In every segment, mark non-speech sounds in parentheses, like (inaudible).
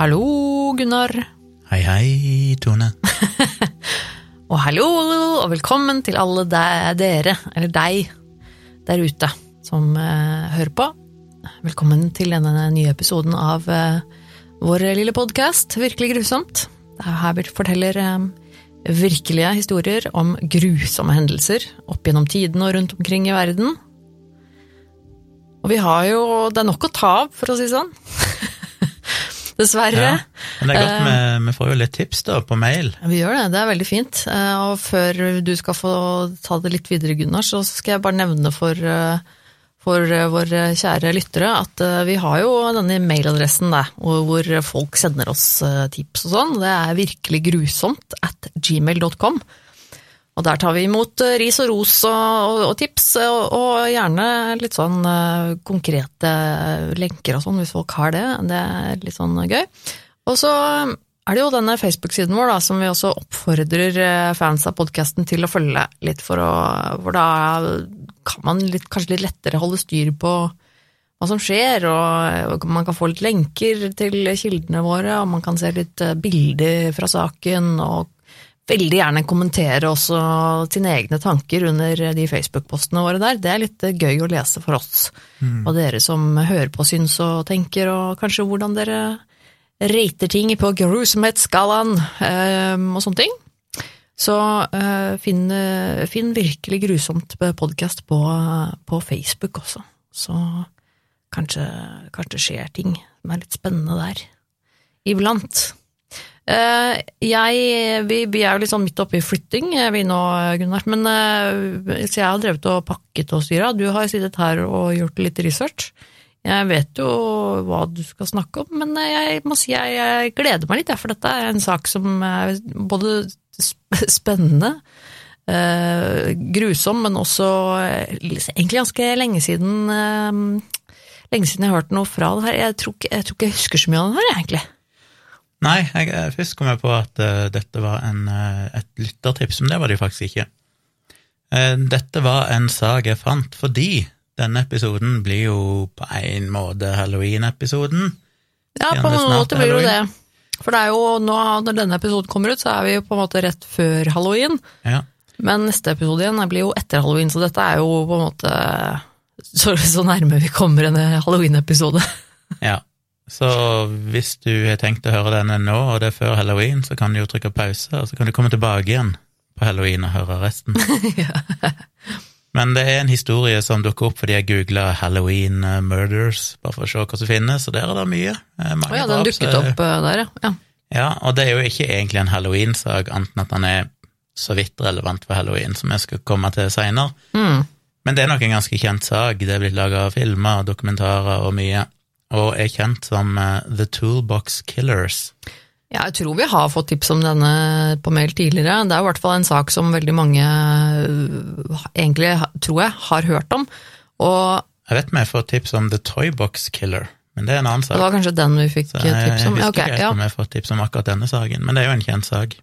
Hallo, Gunnar. Hei, hei, Tone. (laughs) Og hallo, og velkommen til alle de, dere, eller deg, der ute som eh, hører på. Velkommen til denne nye episoden av eh, vår lille podkast, Virkelig grusomt. Er her vi forteller eh, virkelige historier om grusomme hendelser opp gjennom tiden og rundt omkring i verden. Og vi har jo Det er nok å ta av, for å si det sånn. Dessverre. Ja, men det er godt, vi, vi får jo litt tips da, på mail. Vi gjør det, det er veldig fint. Eh, Og før du skal få ta det litt videre, Gunnar, så skal jeg bare nevne for, eh, for eh, våre kjære lyttere at eh, vi har jo denne mailadressen der, hvor folk sender oss eh, tips og sånn. Det er virkelig grusomt at gmail.com. Og der tar vi imot eh, ris og ros og, og, tips, og, og gjerne litt sånn eh, konkrete lenker og sånn, hvis folk har det. Det er litt sånn gøy. Og så er det jo denne Facebook-siden vår da, som vi også oppfordrer eh, fans av podkasten til å følge litt, for å, for da kan man litt, kanskje litt lettere holde styr på hva som skjer, og man kan få litt lenker til kildene våre, og man kan se litt eh, bilder fra saken, og veldig gjerne kommentere også sine egne tanker under de Facebook-postene våre der. Det er litt eh, gøy å lese for oss, og dere som hører på syns og tenker, og kanskje hvordan dere rater ting på grusomhetsskalaen eh, og sånne ting. Så eh, finn, eh, finn virkelig grusomt podkast på, på Facebook også. Så kanskje, kanskje skjer ting som er litt spennende der. Iblant. Eh, jeg, vi, vi er jo litt sånn midt oppe i flytting, eh, vi nå, Gunnar. Men, eh, så jeg har drevet og pakket og styra. Du har sittet her og gjort litt research. Jeg vet jo hva du skal snakke om, men jeg må si jeg, jeg gleder meg litt, for dette er en sak som er både spennende, grusom, men også egentlig ganske lenge siden Lenge siden jeg har hørt noe fra det her. Jeg tror, ikke, jeg tror ikke jeg husker så mye av det her, egentlig. Nei, jeg, eh, først kom jeg på at uh, dette var en, uh, et lyttertips, men det var det faktisk ikke. Uh, dette var en sak jeg fant fordi denne episoden blir jo på en måte Halloween-episoden. Ja, på en måter måte blir jo det. For det er jo nå, når denne episoden kommer ut, så er vi jo på en måte rett før halloween. Ja. Men neste episode igjen blir jo etter halloween, så dette er jo på en måte så, så nærme vi kommer en halloween-episode. ja. Så hvis du har tenkt å høre denne nå, og det er før halloween, så kan du jo trykke pause, og så kan du komme tilbake igjen på halloween og høre resten. (laughs) Men det er en historie som dukker opp fordi jeg googla Halloween eh, murders, bare for å se hva som finnes, og der er det mye. Eh, mange oh, ja, den dukket opp eh, der, ja. ja. Ja, og det er jo ikke egentlig en halloween-sak, annet enn at den er så vidt relevant for halloween, som jeg skal komme til seinere. Mm. Men det er nok en ganske kjent sak. Det er blitt laga filmer, dokumentarer og mye, og er kjent som eh, The Toolbox Killers. Ja, jeg tror vi har fått tips om denne på mail tidligere. Det er i hvert fall en sak som veldig mange øh, egentlig, tror jeg, har hørt om. Og Jeg vet vi fått tips om The Toybox Killer, men det er en annen sak. det var kanskje den vi fikk jeg, jeg tips om. husker Ja, ikke helt ja. om jeg har fått tips om akkurat denne saken, men det er jo en kjent sak.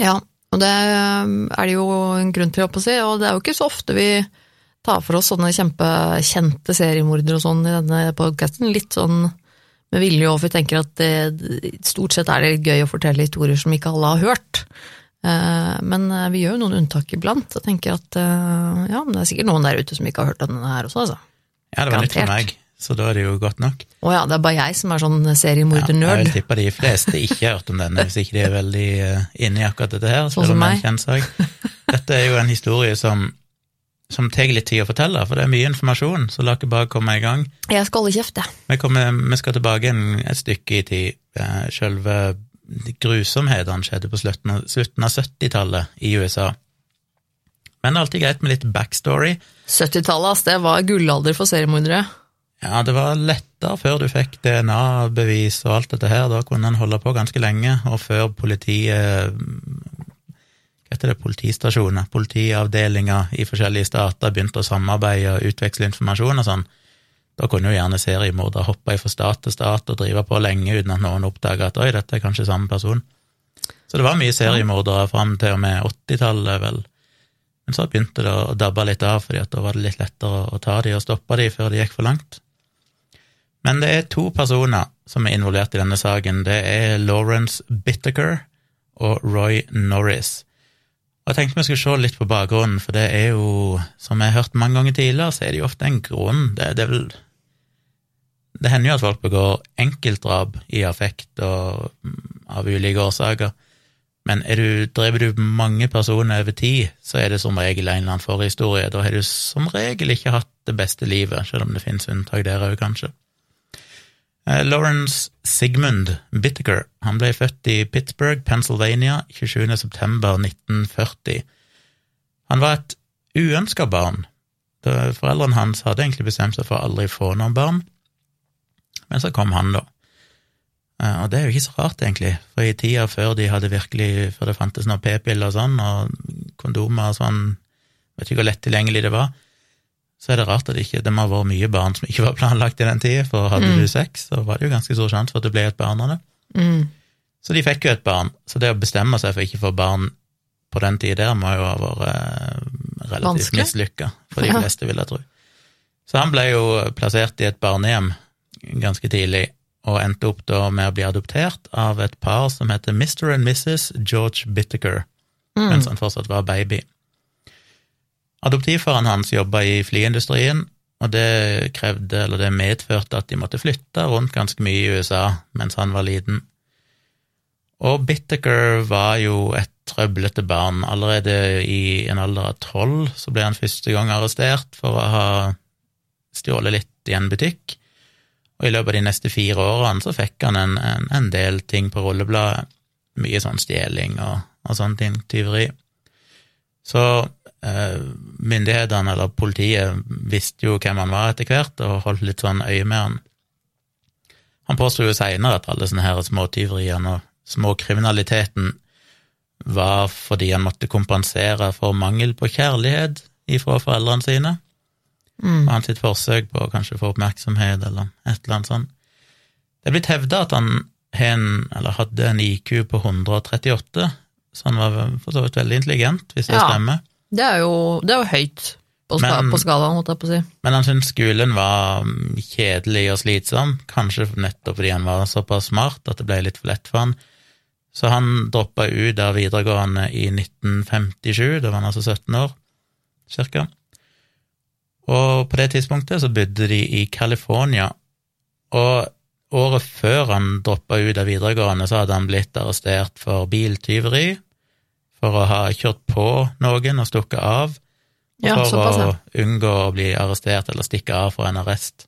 Ja, og det øh, er det jo en grunn til, å si, og det er jo ikke så ofte vi tar for oss sånne kjempekjente seriemordere og sånn i denne podcasten. Litt sånn med vilje òg, for vi tenker at det, stort sett er det gøy å fortelle historier som ikke alle har hørt. Eh, Men eh, vi gjør jo noen unntak iblant. Jeg tenker at eh, ja, men det er sikkert noen der ute som ikke har hørt denne her også, altså. Ja, det var nytt for meg, så da er det jo godt nok. Å ja, det er bare jeg som er sånn Ja, jeg tipper de fleste ikke har hørt om denne, hvis ikke de er veldig inne i akkurat dette her. Sånn som meg. Dette er jo en historie som, som tar litt tid å fortelle, for det er mye informasjon, så la ikke bare komme i gang. Jeg skal holde kjeft. Vi, vi skal tilbake en, et stykke i tid. Eh, Selve grusomhetene skjedde på slutten av, slutten av 70-tallet i USA. Men det er alltid greit med litt backstory. 70-tallet, ass, det var gullalder for seriemordere. Ja, det var lettere før du fikk DNA-bevis og alt dette her. Da kunne en holde på ganske lenge, og før politiet heter det, politistasjoner, politiavdelinger i forskjellige stater begynte å samarbeide og utveksle informasjon og sånn. Da kunne jo gjerne seriemordere hoppe fra stat til stat og drive på lenge uten at noen oppdaga at oi, dette er kanskje samme person. Så det var mye seriemordere fram til og med 80-tallet, vel. Men så begynte det å dabbe litt av, fordi da var det litt lettere å ta de og stoppe de før det gikk for langt. Men det er to personer som er involvert i denne saken. Det er Lawrence Bittaker og Roy Norris. Jeg tenkte vi skulle se litt på bakgrunnen, for det er jo, som jeg har hørt mange ganger tidligere, så er det jo ofte en grunn. Det, det, vel, det hender jo at folk begår enkeltdrap i affekt og av ulike årsaker. Men du, driver du mange personer over tid, så er det som regel en eller annen forhistorie. Da har du som regel ikke hatt det beste livet, selv om det finnes unntak der òg, kanskje. Eh, Lawrence Sigmund Bittaker han ble født i Pittsburgh, Pennsylvania 27. september 1940. Han var et uønska barn. Foreldrene hans hadde egentlig bestemt seg for å aldri få noen barn, men så kom han, da. Eh, og det er jo ikke så rart, egentlig, for i tida før de hadde virkelig, før det fantes noen p-piller og sånn, og kondomer og sånn, vet ikke hvor lett tilgjengelig det var, så er det rart at det ikke det må ha vært mye barn som ikke var planlagt i den tida, for hadde mm. du sex, så var det jo ganske stor sjanse for at det ble et barn av det. Mm. Så de fikk jo et barn, så det å bestemme seg for ikke å få barn på den tida der må jo ha vært eh, relativt mislykka for de fleste, vil jeg tro. Så han ble jo plassert i et barnehjem ganske tidlig, og endte opp da med å bli adoptert av et par som heter Mr. and Mrs. George Bittaker, mm. mens han fortsatt var baby. Adoptivfaren hans jobba i flyindustrien, og det krevde, eller det medførte at de måtte flytte rundt ganske mye i USA mens han var liten. Og Bittaker var jo et trøblete barn. Allerede i en alder av tolv så ble han første gang arrestert for å ha stjålet litt i en butikk og i løpet av de neste fire årene så fikk han en, en, en del ting på rullebladet. Mye sånn stjeling og, og sånne ting, tyveri. Så myndighetene, eller politiet, visste jo hvem han var etter hvert, og holdt litt sånn øye med han. Han påsto jo seinere at alle sånne her småtyveriene og småkriminaliteten var fordi han måtte kompensere for mangel på kjærlighet ifra foreldrene sine. Mm. Og hans sitt forsøk på å kanskje få oppmerksomhet, eller et eller annet sånt. Det er blitt hevda at han en, hadde en IQ på 138, så han var for så vidt veldig intelligent, hvis det ja, stemmer. Det er jo, det er jo høyt på, men, på skalaen, måtte jeg på å si. Men han syntes skolen var mm, kjedelig og slitsom, kanskje nettopp fordi han var såpass smart at det ble litt for lett for han. Så han droppa ut av videregående i 1957, da var han altså 17 år, cirka. Og på det tidspunktet så bodde de i California, og året før han droppa ut av videregående, så hadde han blitt arrestert for biltyveri, for å ha kjørt på noen og stukket av, og ja, for å unngå å bli arrestert eller stikke av for en arrest.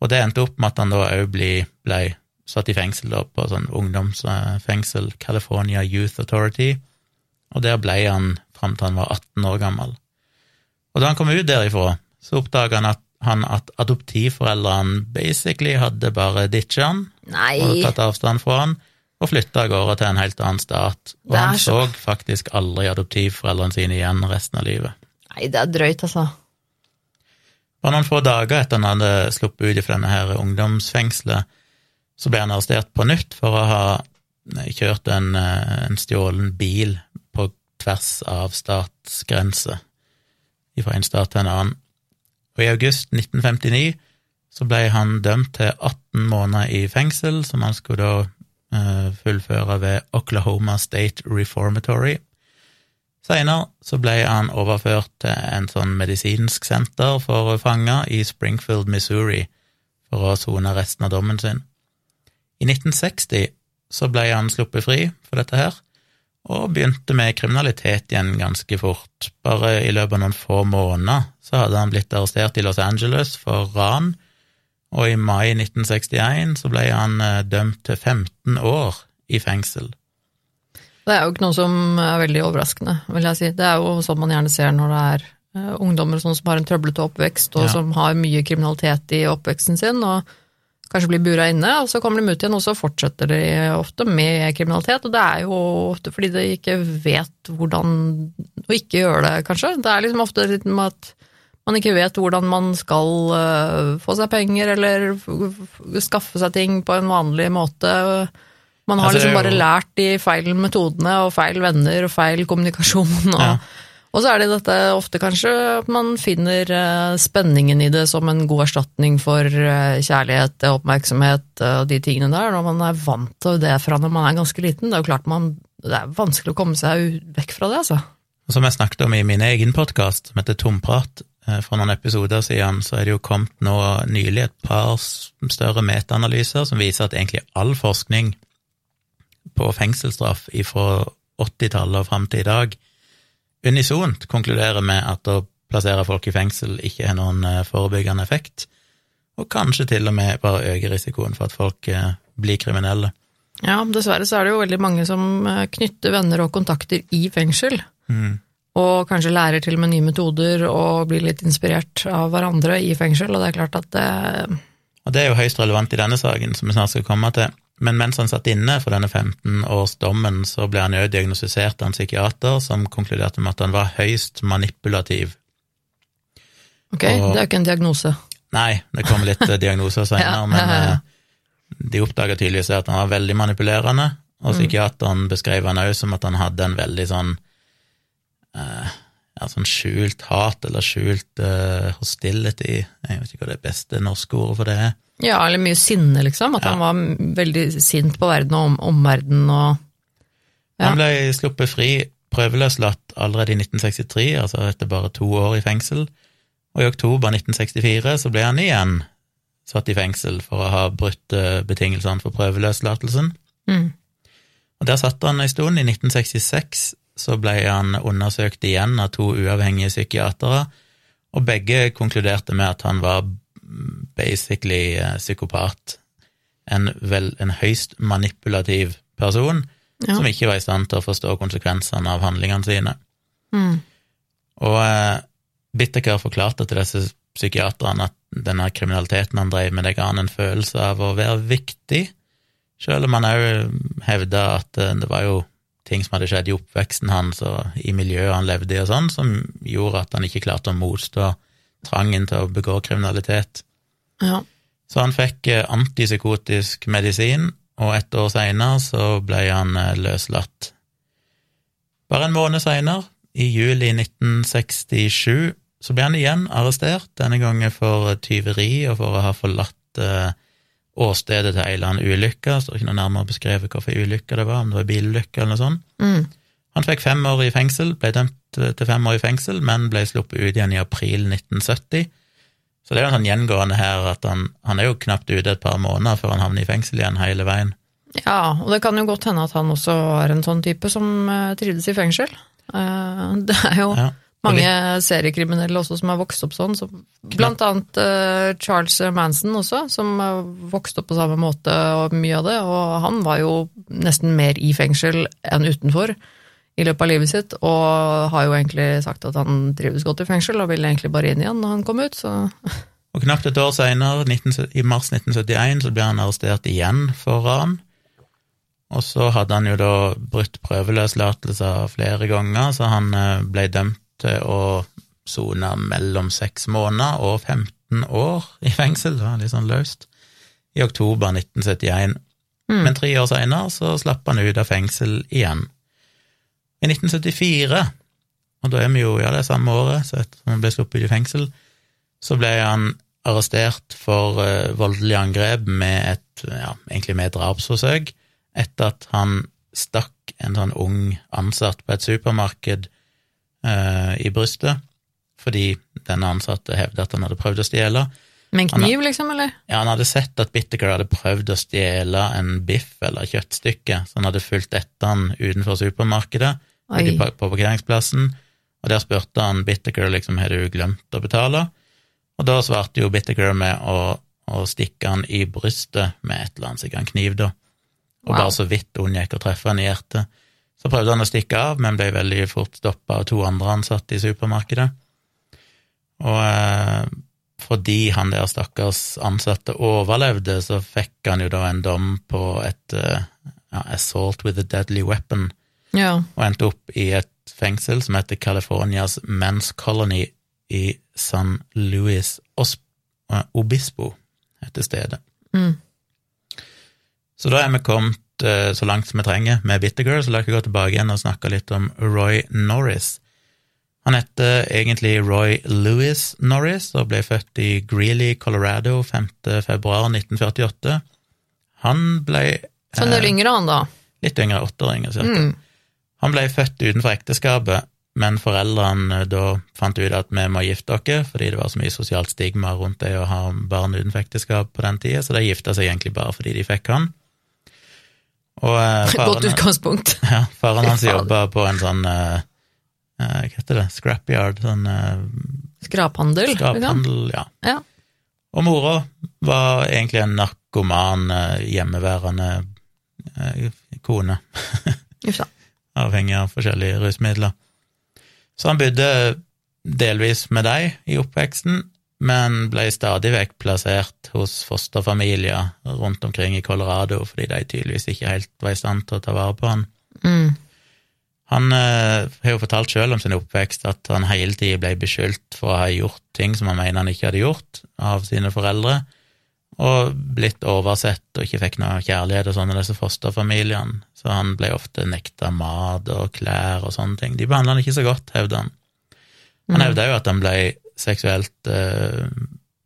Og det endte opp med at han da òg ble satt i fengsel da, på sånn ungdomsfengsel, California Youth Authority, og der ble han fram til han var 18 år gammel. Og da han kom ut derifra, så oppdaga han at, han at adoptivforeldrene basically hadde bare ditcha han Nei. og tatt avstand fra han, og flytta av gårde til en helt annen stat. Og han så... faktisk aldri adoptivforeldrene sine igjen resten av livet. Nei, det er drøyt, altså. Bare noen få dager etter han hadde sluppet ut fra denne her ungdomsfengselet, så ble han arrestert på nytt for å ha kjørt en, eh, en stjålen bil på tvers av statsgrenser fra en stat til en annen og i august 1959 så ble han dømt til 18 måneder i fengsel, som han skulle da uh, fullføre ved Oklahoma State Reformatory. Senere så ble han overført til en sånn medisinsk senter for fanger i Springfield, Missouri, for å sone resten av dommen sin. I 1960 så ble han sluppet fri for dette her, og begynte med kriminalitet igjen ganske fort. Bare i løpet av noen få måneder så hadde han blitt arrestert i Los Angeles for ran, og i mai 1961 så ble han eh, dømt til 15 år i fengsel. Det er jo ikke noe som er veldig overraskende, vil jeg si. Det er jo sånn man gjerne ser når det er eh, ungdommer sånn som har en trøblete oppvekst, og ja. som har mye kriminalitet i oppveksten sin, og kanskje blir bura inne, og så kommer de ut igjen, og så fortsetter de ofte med kriminalitet. Og det er jo ofte fordi de ikke vet hvordan å ikke gjøre det, kanskje. Det er liksom ofte litt med at man ikke vet hvordan man skal uh, få seg penger eller skaffe seg ting på en vanlig måte. Man har altså, liksom bare lært de feil metodene og feil venner og feil kommunikasjon. og ja. Og så er det dette ofte kanskje at man finner eh, spenningen i det som en god erstatning for eh, kjærlighet, oppmerksomhet og de tingene der, når man er vant til det fra når man er ganske liten. Det er jo klart man, det er vanskelig å komme seg vekk fra det, altså. Som jeg snakket om i min egen podkast, som heter Tomprat, for noen episoder siden, så er det jo kommet nå nylig et par større metaanalyser som viser at egentlig all forskning på fengselsstraff fra 80-tallet og fram til i dag unisont konkluderer med at å plassere folk i fengsel ikke har noen eh, forebyggende effekt, og kanskje til og med bare øker risikoen for at folk eh, blir kriminelle. Ja, dessverre så er det jo veldig mange som eh, knytter venner og kontakter i fengsel. Mm. Og kanskje lærer til og med nye metoder og blir litt inspirert av hverandre i fengsel, og det er klart at det Og det er jo høyst relevant i denne saken, som vi snart skal komme til. Men mens han satt inne for denne 15-årsdommen, så ble han jo diagnostisert av en psykiater som konkluderte med at han var høyst manipulativ. Ok, og, det er ikke en diagnose. Nei, det kommer litt eh, (laughs) diagnoser senere, ja, men. Eh, de oppdaga tydeligvis at han var veldig manipulerende, og mm. psykiateren beskrev han òg som at han hadde en veldig sånn uh, ja, sånn skjult hat eller skjult uh, hostility, jeg vet ikke hva det beste norske ordet for det er. Ja, eller mye sinne, liksom. At ja. han var veldig sint på verden og om, omverdenen og ja. Han ble sluppet fri, prøveløslatt, allerede i 1963, altså etter bare to år i fengsel. Og i oktober 1964 så ble han igjen satt i fengsel for å ha brutt eh, betingelsene for prøveløslatelsen. Mm. Og der satt han en stund. I 1966 så ble han undersøkt igjen av to uavhengige psykiatere, og begge konkluderte med at han var basically eh, psykopat. En, vel, en høyst manipulativ person ja. som ikke var i stand til å forstå konsekvensene av handlingene sine. Mm. Og eh, Bitteker forklarte til disse psykiaterne at denne kriminaliteten han drev med, det ga han en følelse av å være viktig, selv om han òg hevda at eh, det var jo ting som hadde skjedd i oppveksten hans og i miljøet han levde i og sånn, som gjorde at han ikke klarte å motstå trangen til å begå kriminalitet. Ja. Så han fikk eh, antipsykotisk medisin, og ett år seinere så ble han eh, løslatt. Bare en måned seinere, i juli 1967, så ble han igjen arrestert, denne gangen for tyveri og for å ha forlatt eh, åstedet til ei eller annen ulykke. Står ikke noe nærmere beskrevet hvorfor ulykke det var, om det var bilulykke eller noe sånt. Mm. Han fikk fem år i fengsel, ble dømt til fem år i fengsel, men ble sluppet ut igjen i april 1970. Så det er jo en sånn gjengående her at han, han er jo knapt ute et par måneder før han havner i fengsel igjen hele veien. Ja, og det kan jo godt hende at han også er en sånn type som uh, trivdes i fengsel. Uh, det er jo ja, mange seriekriminelle også som har vokst opp sånn, så, blant annet uh, Charles Manson også, som vokste opp på samme måte og mye av det, og han var jo nesten mer i fengsel enn utenfor i løpet av livet sitt, og har jo egentlig sagt at han trives godt i fengsel og ville egentlig bare inn igjen når han kom ut, så. Og knapt et år seinere, i mars 1971, så ble han arrestert igjen for ran. Og så hadde han jo da brutt prøveløslatelser flere ganger, så han eh, ble dømt til å sone mellom seks måneder og 15 år i fengsel, det var litt sånn løst, i oktober 1971. Mm. Men tre år seinere så slapp han ut av fengsel igjen. I 1974, og da er vi jo ja, det samme året så etter han ble sluppet ut i fengsel, så ble han arrestert for uh, voldelig angrep med et, ja, egentlig med et drapsforsøk, etter at han stakk en sånn ung ansatt på et supermarked uh, i brystet, fordi denne ansatte hevder at han hadde prøvd å stjele. Med en kniv, hadde, liksom, eller? Ja, han hadde sett at Bitterker hadde prøvd å stjele en biff eller kjøttstykke, så han hadde fulgt etter han utenfor supermarkedet på, parkeringsplassen, og der spurte han Bittaker liksom har du glemt å betale, og da svarte jo Bittaker med å, å, stikke han i brystet med et eller annet, sikkert en kniv, da, og wow. bare så vidt unngikk å treffe han i hjertet. Så prøvde han å stikke av, men ble veldig fort stoppa av to andre ansatte i supermarkedet. Og eh, fordi han der stakkars ansatte overlevde, så fikk han jo da en dom på et eh, ja, assault with a deadly weapon, ja. og endte opp i et fengsel som heter Californias Men's Colony i San Luis eh, Obispo, heter stedet. Mm. Så da er vi kommet uh, så langt som vi trenger med Bittergirl, så la oss gå tilbake igjen og snakke litt om Roy Norris. Han heter egentlig Roy Louis Norris og ble født i Greeley, Colorado 5. februar 1948. Han ble Så en del yngre, han da. litt yngre, åtte år yngre, cirka. Mm. Han ble født utenfor ekteskapet, men foreldrene da fant ut at vi må gifte oss, fordi det var så mye sosialt stigma rundt det å ha barn utenfor ekteskap på den tida, så de gifta seg egentlig bare fordi de fikk han. Og eh, (laughs) Godt utgangspunkt. (laughs) ja, faren hans jobba på en sånn eh, eh, Hva heter det? Scrapyard? Sånn eh, Skraphandel. liksom. skraphandel, ja. Ja. Og mora var egentlig en narkoman, eh, hjemmeværende eh, kone. (laughs) Avhengig av forskjellige rusmidler. Så han bodde delvis med deg i oppveksten, men ble stadig vekk plassert hos fosterfamilier rundt omkring i Colorado, fordi de tydeligvis ikke helt var i stand til å ta vare på han. Mm. Han eh, har jo fortalt sjøl om sin oppvekst at han hele tida ble beskyldt for å ha gjort ting som han mener han ikke hadde gjort, av sine foreldre, og blitt oversett og ikke fikk noe kjærlighet og sånn av disse fosterfamiliene, så han ble ofte nekta mat og klær og sånne ting. De behandla han ikke så godt, hevder han. Han Mm. hevda jo at han ble seksuelt eh,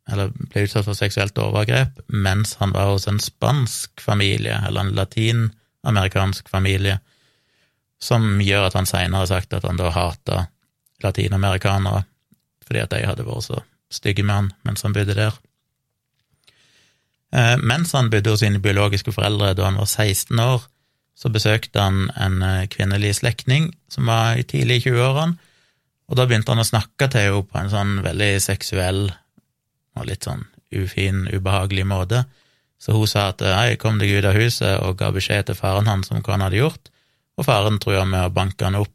eller ble utsatt for seksuelt overgrep mens han var hos en spansk familie, eller en latinamerikansk familie, som gjør at han seinere har sagt at han da hata latinamerikanere, fordi at de hadde vært så stygge med han mens han bodde der. Eh, Mens han bodde hos sine biologiske foreldre da han var 16 år, så besøkte han en eh, kvinnelig slektning som var i tidlig i 20-årene, og da begynte han å snakke til henne på en sånn veldig seksuell og litt sånn ufin, ubehagelig måte. Så hun sa at hei, kom deg ut av huset, og ga beskjed til faren hans om hva han hadde gjort, og faren trua med å banke han opp.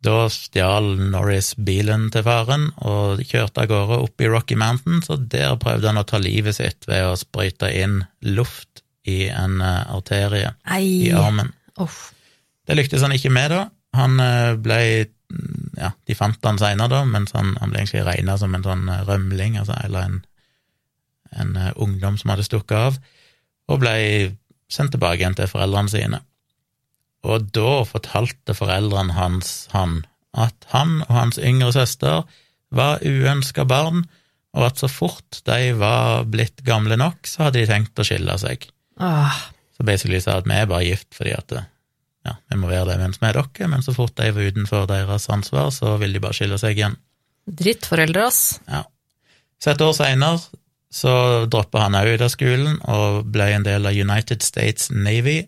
Da stjal Norris bilen til faren og kjørte av gårde opp i Rocky Mountains, og der prøvde han å ta livet sitt ved å sprøyte inn luft i en arterie arterie i armen. Uff. Det lyktes han ikke med, da. Han eh, ble Ja, de fant han seinere, da, mens han, han ble egentlig regna som en sånn eh, rømling, altså, eller en, en eh, ungdom som hadde stukket av, og ble sendt tilbake igjen til foreldrene sine. Og da fortalte foreldrene hans han at han og hans yngre søster var uønska barn, og at så fort de var blitt gamle nok, så hadde de tenkt å skille seg. Ah. Så basically sa at vi er bare gift fordi at det- ja, vi må være det mens vi er dere, men så fort de var utenfor deres ansvar, så vil de bare skille seg igjen. Drittforeldre, ass. Ja. Så et år seinere så droppa han òg ut av skolen og ble en del av United States Navy,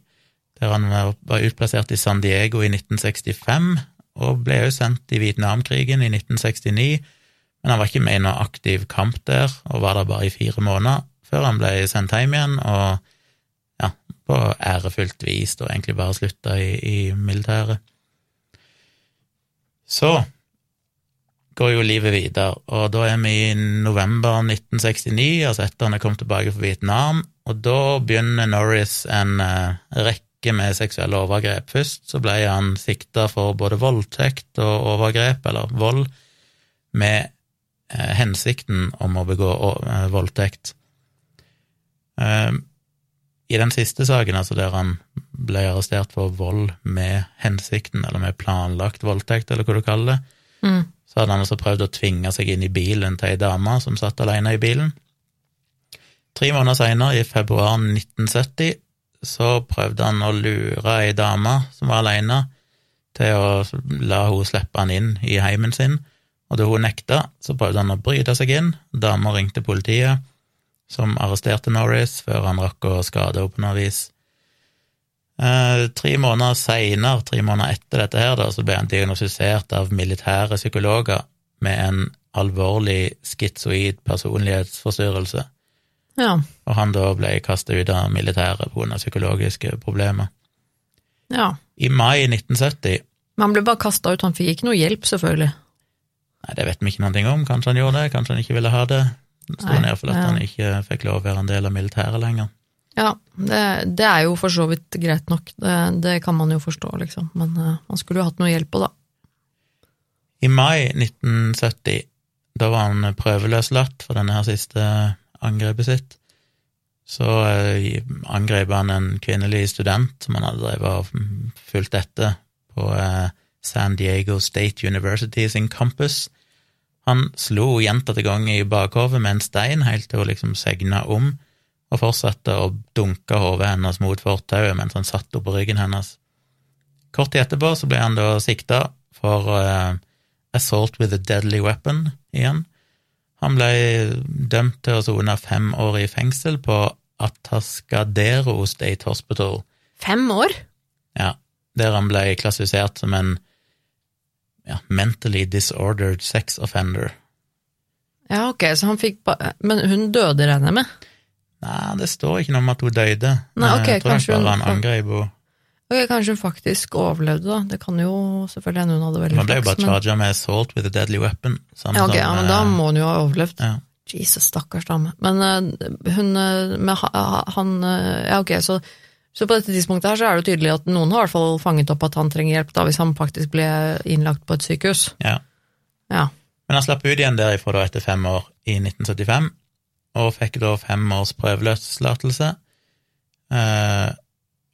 der han var utplassert i San Diego i 1965, og ble òg sendt i Vietnamkrigen i 1969, men han var ikke med i noe aktiv kamp der, og var der bare i fire måneder, før han ble sendt hjem igjen, og på ærefullt vis, og egentlig bare slutta i, i militæret. Så går jo livet videre, og da er vi i november 1969, altså etter han er kommet tilbake fra Vietnam, og da begynner Norris en uh, rekke med seksuelle overgrep. Først så ble han sikta for både voldtekt og overgrep, eller vold, med uh, hensikten om å begå uh, voldtekt. Eh, I den siste saken, altså der han ble arrestert for vold med hensikten, eller med planlagt voldtekt, eller hva du kaller det, Mm. så hadde han altså prøvd å tvinge seg inn i bilen til ei dame som satt alene i bilen. Tre måneder seinere, i februar 1970, så prøvde han å lure ei dame som var alene, til å la hun slippe han inn i heimen sin, og da hun nekta, så prøvde han å bryte seg inn. Dama ringte politiet, som arresterte Norris før han rakk å skade henne på noe vis. Eh, tre måneder seinere, tre måneder etter dette her, da, så ble han diagnostisert av militære psykologer med en alvorlig schizoid personlighetsforstyrrelse, Ja. og han da ble kasta ut av militæret pga. psykologiske problemer. ja. I mai 1970 Men han ble bare kasta ut, han fikk ikke noe hjelp, selvfølgelig. Nei, det vet vi ikke noe om, kanskje han gjorde det, kanskje han ikke ville ha det. Sto ned at ja. han ikke fikk lov å være en del av militæret lenger. Ja, det, det er jo for så vidt greit nok, det, det kan man jo forstå, liksom. Men uh, man skulle jo hatt noe hjelp på, da. I mai 1970, da var han prøveløslatt for denne her siste angrepet sitt, så uh, angrep han en kvinnelig student som han hadde drevet og fulgt etter på uh, San Diego State University sin campus. Han slo gjentatte ganger i bakhovet med en stein helt til hun liksom segna om, og fortsatte å dunke hodet hennes mot fortauet mens han satt oppå ryggen hennes. Kort tid etterpå så ble han da sikta for uh, assault with a deadly weapon igjen. Han ble dømt til å sone fem år i fengsel på Atascadero State Hospital. Fem år? Ja, der han ble klassifisert som en ja, mentally disordered sex offender. Ja, ok, så han fikk ba Men hun døde, regner jeg med? Nei, det står ikke noe om at hun døde. Nei, ok, jeg tror kanskje bare hun- han angrep henne. Ok, Kanskje hun faktisk overlevde, da. Det kan jo selvfølgelig hende hun hadde veldig Han ble jo bare men- charga med assault with a deadly weapon. Samme Ja, ok, som, ja, men da eh, må hun jo ha overlevd. ja. Jesus, stakkars dame. Men uh, hun eh, med uh, han eh, Ja, ok, så, så på dette tidspunktet her så er det tydelig at noen har i hvert fall fanget opp at han trenger hjelp, da, hvis han faktisk ble innlagt på et sykehus. ja. Ja. Men han slapp ut igjen derifra da etter fem år i 1975, og fikk da fem års prøveløslatelse. Eh,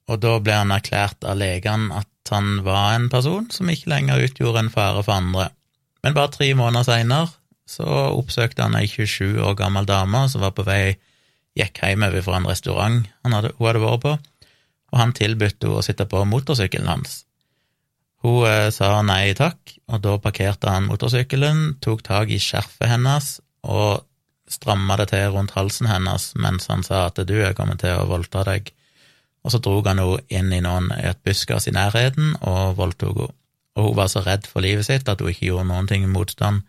og da ble han erklært av legene at han var en person som ikke lenger utgjorde en fare for andre. Men bare tre måneder seinere så oppsøkte han ei 27 år gammel dame som var på vei gikk hjemover fra en restaurant han hadde, hun hadde vært på, og han tilbød henne å sitte på motorsykkelen hans. Hun eh, sa nei takk, og da parkerte han motorsykkelen, tok tak i skjerfet hennes og stramma det til rundt halsen hennes mens han sa at du er kommet til å voldta deg. Og så drog han henne inn i noen et buskas i nærheten og voldtok henne. Og hun var så redd for livet sitt at hun ikke gjorde noen ting i motstand.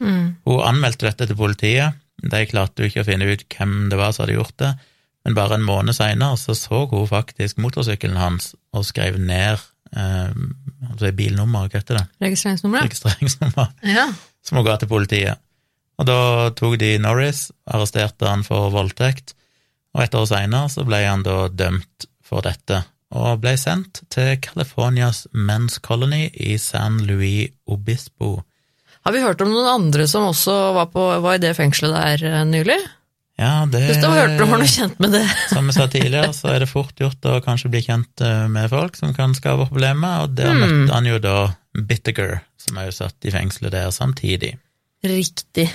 Mm. Hun anmeldte dette til politiet. De klarte jo ikke å finne ut hvem det var som hadde gjort det, men bare en måned seinere så så hun faktisk motorsykkelen hans og skrev ned eh, altså bilnummer, hva heter det? Registreringsnummer. Registreringsnummer, (laughs) Ja. som hun ga til politiet. Og da tok de Norris, arresterte han for voldtekt, og et år seinere så ble han da dømt for dette, og ble sendt til Californias Men's Colony i San Luis Obispo. Har vi hørt om noen andre som også var, på, var i det fengselet der eh, nylig? Ja, det Hvis du har hørt om noe kjent med det? (laughs) Som jeg sa tidligere, så er det fort gjort å kanskje bli kjent eh, med folk som kan skape problemer, og der mm. møtte han jo da Bittiger, som er jo satt i fengselet der samtidig. Riktig.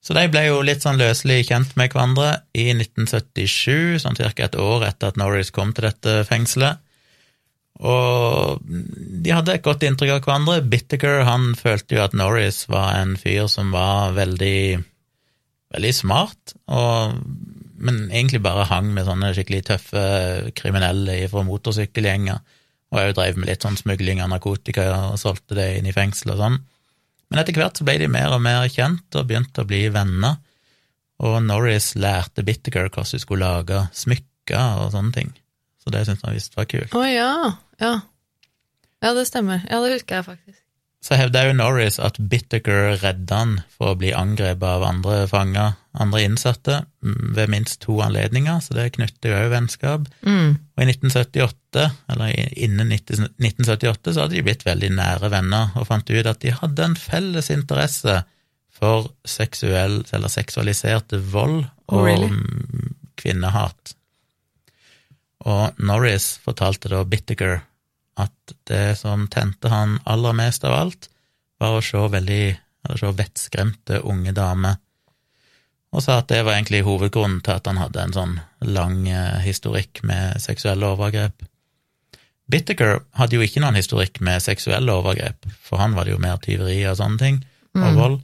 Så de ble jo litt sånn løselig kjent med hverandre i 1977, sånn cirka et år etter at Norris kom til dette fengselet. Og de hadde et godt inntrykk av hverandre. Bittiger han følte jo at Norris var en fyr som var veldig, veldig smart, og, men egentlig bare hang med sånne skikkelig tøffe kriminelle fra motorsykkelgjenger, og òg drev med litt sånn smugling av narkotika og solgte det inn i fengsel og sånn. Men etter hvert så ble de mer og mer kjent og begynte å bli venner, og Norris lærte Bittaker hvordan hun skulle lage smykker og sånne ting. Så det syntes han visst var kult. Å ja. ja. Ja, det stemmer. Ja, det husker jeg faktisk. Så hevda jo Norris at Bittaker redda han for å bli angrepet av andre fanger, andre innsatte, mm, ved minst to anledninger, så det knytter jo òg vennskap. Mm. Og i 1978, eller innen 19- 1978, så hadde de blitt veldig nære venner og fant ut at de hadde en felles interesse for seksuell, eller seksualisert vold Oh, og really? mm, kvinnehat. Og Norris fortalte da Bittiger at det som tente han aller mest av alt, var å se veldig, eller se vettskremte unge damer, og sa at det var egentlig hovedgrunnen til at han hadde en sånn lang eh, historikk med seksuelle overgrep. Bittaker hadde jo ikke noen historikk med seksuelle overgrep, for han var det jo mer tyveri og sånne ting, og Mm. vold.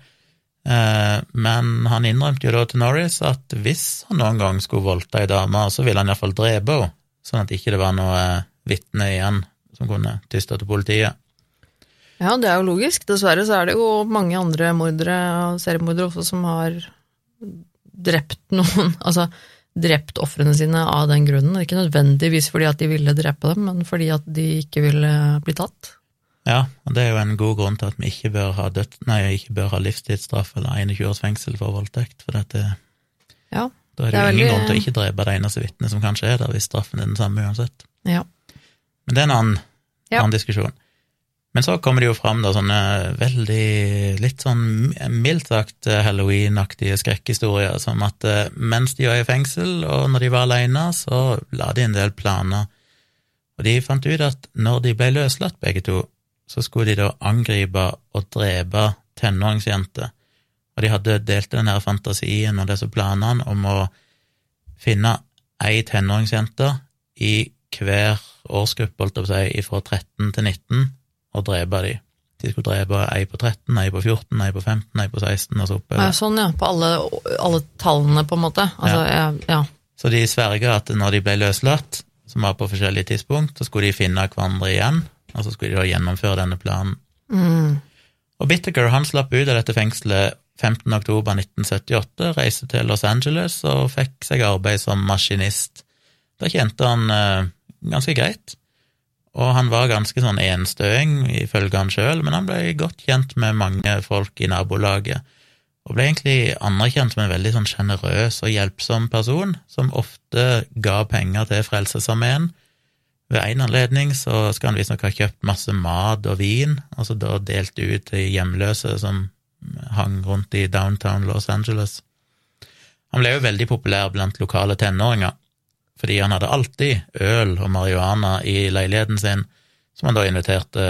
Eh, men han innrømte jo da til Norris at hvis han noen gang skulle voldta ei dame, så ville han iallfall drepe henne, sånn at ikke det var noe eh, vitne igjen som kunne tysta til politiet. Ja, det er jo logisk. Dessverre så er det jo mange andre mordere og seriemordere også som har drept noen, (laughs) altså drept ofrene sine av den grunnen. Ikke nødvendigvis fordi at de ville drepe dem, men fordi at de ikke ville bli tatt. Ja, og det er jo en god grunn til at vi ikke bør ha, død, nei, ikke bør ha livstidsstraff eller 21 års fengsel for voldtekt, for dette, Ja. da er det, Det er jo ingen veldig- grunn til å ikke drepe det eneste vitnet som kanskje er der, hvis straffen er den samme uansett. Ja. Men det er en annen, Ja. annen diskusjon. Men så kommer det jo fram da sånne veldig, litt sånn mildt sagt eh, halloween-aktige skrekkhistorier, som at eh, mens de var i fengsel, og når de var alene, så la de en del planer. Og de fant ut at når de ble løslatt, begge to, så skulle de da angripe og drepe tenåringsjenter. Og de hadde delt den her fantasien og disse planene om å finne ei tenåringsjente i hver årsgruppe, holdt jeg på å si, fra 13 til 19, og drepe de. De skulle drepe ei på 13, ei på 14, ei på 15, ei på 16, og så oppover. Ja, sånn, ja. På alle, alle tallene, på en måte. Altså, ja. ja. Så de sverga at når de ble løslatt, som var på forskjellige tidspunkt, så skulle de finne hverandre igjen, og så skulle de da gjennomføre denne planen. Mm. Og Bittaker han slapp ut av dette fengselet 15. oktober 1978, reiste til Los Angeles og fikk seg arbeid som maskinist. Da tjente han eh, ganske greit, og han var ganske sånn enstøing, ifølge han sjøl, men han ble godt kjent med mange folk i nabolaget, og ble egentlig anerkjent som en veldig sånn sjenerøs og hjelpsom person, som ofte ga penger til Frelsesarmeen. Ved en anledning så skal han visstnok ha kjøpt masse mat og vin, og så da delt ut til hjemløse som hang rundt i downtown Los Angeles. Han ble jo veldig populær blant lokale tenåringer, fordi han hadde alltid øl og marihuana i leiligheten sin, som han da inviterte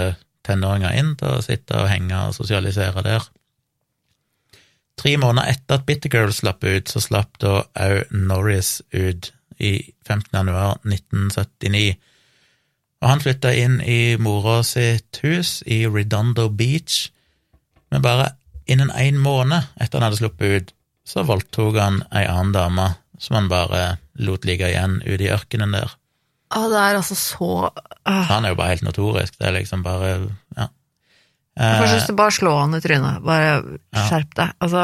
tenåringer inn til å sitte og henge og sosialisere der. Tre måneder etter at Bittergirl slapp ut, så slapp da òg Norris ut i 15. januar 1979. Og han flytta inn i mora sitt hus i Redondo Beach, men bare innen én måned etter han hadde sluppet ut, så voldtok han ei annen dame som han bare lot ligge igjen ute i ørkenen der. Å, det er altså så uh. Han er jo bare helt notorisk, det er liksom bare ja. Jeg får lyst til bare slå han i trynet. Bare skjerp deg. Altså,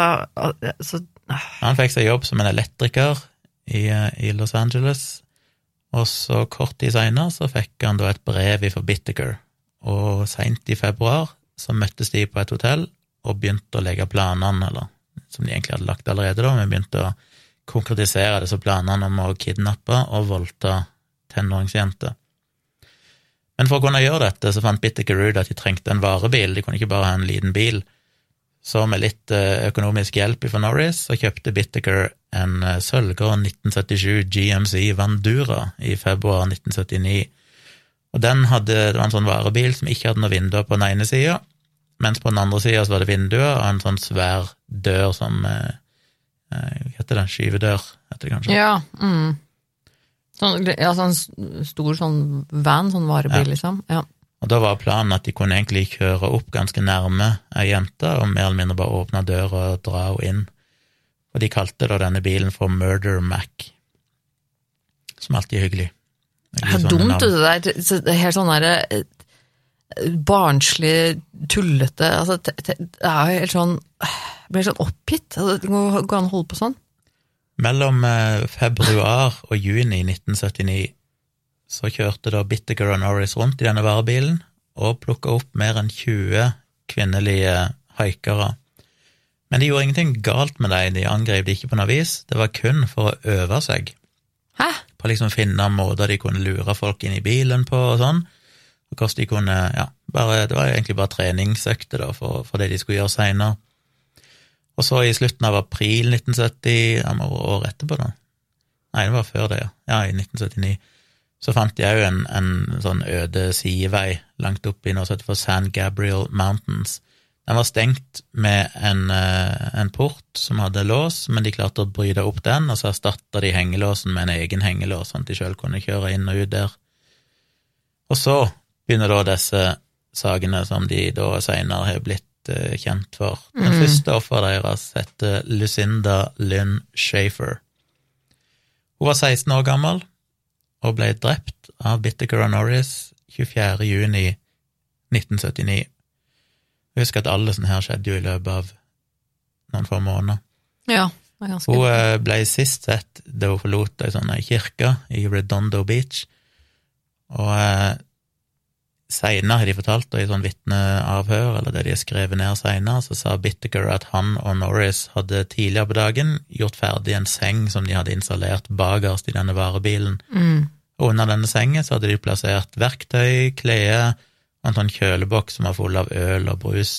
så uh. Han fikk seg jobb som en elektriker i, i Los Angeles, og så kort tid seinere så fikk han da et brev fra Bittiger, og seint i februar så møttes de på et hotell og begynte å legge planene, eller som de egentlig hadde lagt allerede, da, men begynte å konkretisere disse planene om å kidnappe og voldta tenåringsjenter. Men for å kunne gjøre dette, så fant Bittiker ut at de trengte en varebil, de kunne ikke bare ha en liten bil. Så med litt eh, økonomisk hjelp fra Norris, så kjøpte Bittaker en sølvgrå 1977 GMC Vandura i februar 1979. Og den hadde, det var en sånn varebil som ikke hadde noe vinduer på den ene sida, mens på den andre sida var det vinduer og en sånn svær dør som eh, heter det? Skyvedør, heter det kanskje? Ja. Mm. Sånn, ja, sånn stor sånn van, sånn varebil, Ja. liksom. Ja. Og da var planen at de kunne egentlig kjøre opp ganske nærme ei jente, og mer eller mindre bare åpne døra og dra henne inn. Og de kalte da denne bilen for Murder Mac, som alltid er hyggelig. Det er Det er dumt, det der. Er helt sånn derre eh, barnslig, tullete altså, Det er jo helt sånn Jeg blir sånn oppgitt. Altså, Det går går an å holde på sånn. Mellom eh, februar og juni 1979 så kjørte da Bittiger og Norris rundt i denne varebilen og plukka opp mer enn 20 kvinnelige haikere. Men de gjorde ingenting galt med dem, de angrep de ikke på noe vis, det var kun for å øve seg Hæ? på liksom å finne måter de kunne lure folk inn i bilen på og sånn, hvordan de kunne, ja, bare, det var egentlig bare treningsøkter da, for, for det de skulle gjøre seinere. Og så i slutten av april 1970, ja, det året etterpå da, nei, det var før det, ja, ja, i 1979, så fant de òg en, en sånn øde sidevei langt opp i noe som heter for San Gabriel Mountains. Den var stengt med en, eh, en port som hadde lås, men de klarte å bryte opp den, og så erstatta de hengelåsen med en egen hengelås, sånn at de sjøl kunne kjøre inn og ut der. Og så begynner da disse sakene som de da seinere har blitt uh, kjent for. Den første offeret deres heter Lucinda Lynn Shafer. Hun var 16 år gammel og ble drept av og Norris 24. juni 1979. Jeg husker at alle sånne her skjedde jo i løpet av noen få måneder. Ja. Det er ganske Hun uh, ble sist sett da hun forlot ei sånn kirke i Redondo Beach, og eh, seinere har de fortalt, og i sånn vitneavhør, eller det de har skrevet ned seinere, så sa Bittaker at han og Norris hadde tidligere på dagen gjort ferdig en seng som de hadde installert bakerst i denne varebilen. mm. Og under denne sengen så hadde de plassert verktøy, klær og en sånn kjøleboks som var full av øl og brus.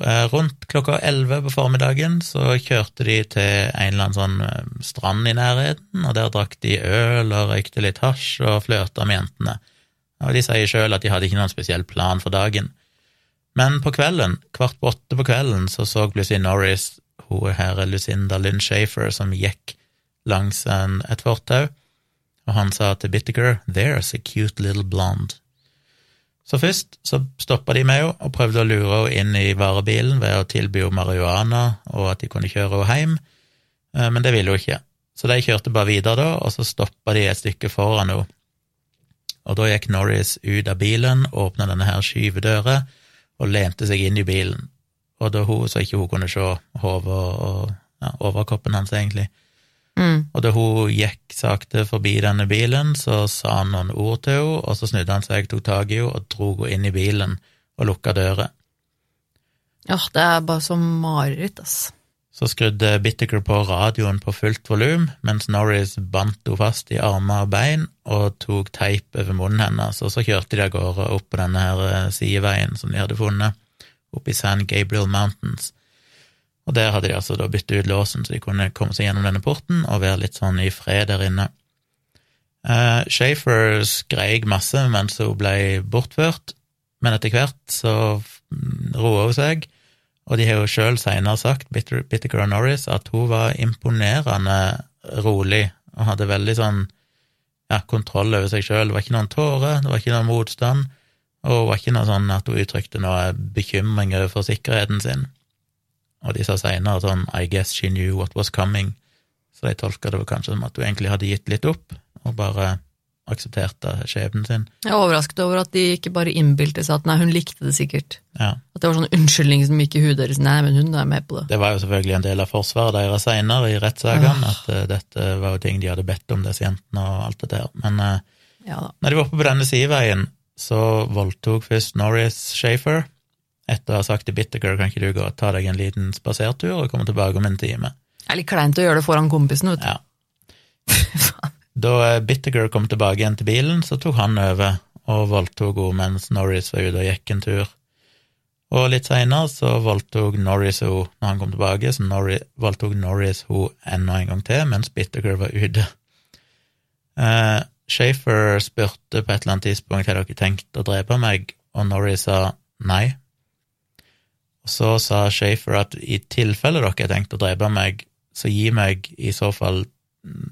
Eh, Rundt klokka elleve på formiddagen så kjørte de til en eller annen sånn eh, strand i nærheten, og der drakk de øl og røykte litt hasj og flørta med jentene. Og de sier sjøl at de hadde ikke noen spesiell plan for dagen. Men på kvelden, kvart på åtte på kvelden, så så plutselig Norris hun her Lucinda Lynn Shafer som gikk langs en, et fortau, og han sa til Bittiger 'There's a cute little blonde'. Så først så stoppa de med henne og prøvde å lure henne inn i varebilen ved å tilby henne marihuana og at de kunne kjøre henne hjem, eh, men det ville hun ikke. Så de kjørte bare videre da, og så stoppa de et stykke foran henne. Og da gikk Norris ut av bilen, åpna denne her skyvedøra og lente seg inn i bilen. Og da hun, så ikke hun kunne se hodet og ja, overkroppen hans, egentlig. Mm. Og da hun gikk sakte forbi denne bilen, så sa han noen ord til henne, og så snudde han seg, tok tak i henne og dro henne inn i bilen og lukka døra. Ja, det er bare så mareritt, ass. Så skrudde Bittaker på radioen på fullt volum, mens Norris bandt henne fast i armer og bein og tok teip over munnen hennes, og så kjørte de av gårde opp på denne her eh, sideveien som de hadde funnet, opp i San Gabriel Mountains. Og der hadde de altså da byttet ut låsen, så de kunne komme seg gjennom denne porten og være litt sånn i fred der inne. Uh, Shafer skreik masse mens hun ble bortført, men etter hvert så roa hun seg, og de har jo sjøl seinere sagt, Bittiker og Norris, at hun var imponerende rolig og hadde veldig sånn ja, kontroll over seg sjøl. Det var ikke noen tårer, det var ikke noen motstand, og det var ikke noe sånn at hun uttrykte noe bekymring over sikkerheten sin. Og de sa seinere sånn I guess she knew what was coming, så de tolka det kanskje som at hun egentlig hadde gitt litt opp, og bare aksepterte skjebnen sin. Jeg er overrasket over at de ikke bare innbilte seg at nei, hun likte det sikkert. Ja. At det var sånn unnskyldning som gikk i huet deres. Nei, men hun er med på det. Det var jo selvfølgelig en del av forsvaret deres seinere i rettssakene, at uh, dette var jo ting de hadde bedt om, disse jentene og alt det der. Men uh, Ja når de var oppe på denne sideveien, så voldtok først Norris Shafer. Etter å ha sagt til Bittiger kan ikke du gå og ta deg en liten spasertur og komme tilbake om en time. Det er litt kleint å gjøre det foran kompisen, vet du. Ja. (laughs) Da Bittergur kom tilbake igjen til bilen, så tok han over og voldtok henne mens Norris var ute og gikk en tur. Og litt seinere så voldtok Norris henne når han kom tilbake, så Norris, voldtok Norris henne enda en gang til mens Bittergur var ute. Eh, Shafer spurte på et eller annet tidspunkt har dere tenkt å drepe meg, og Norris sa nei. Og så sa Shafer at i tilfelle dere har tenkt å drepe meg, så gi meg i så fall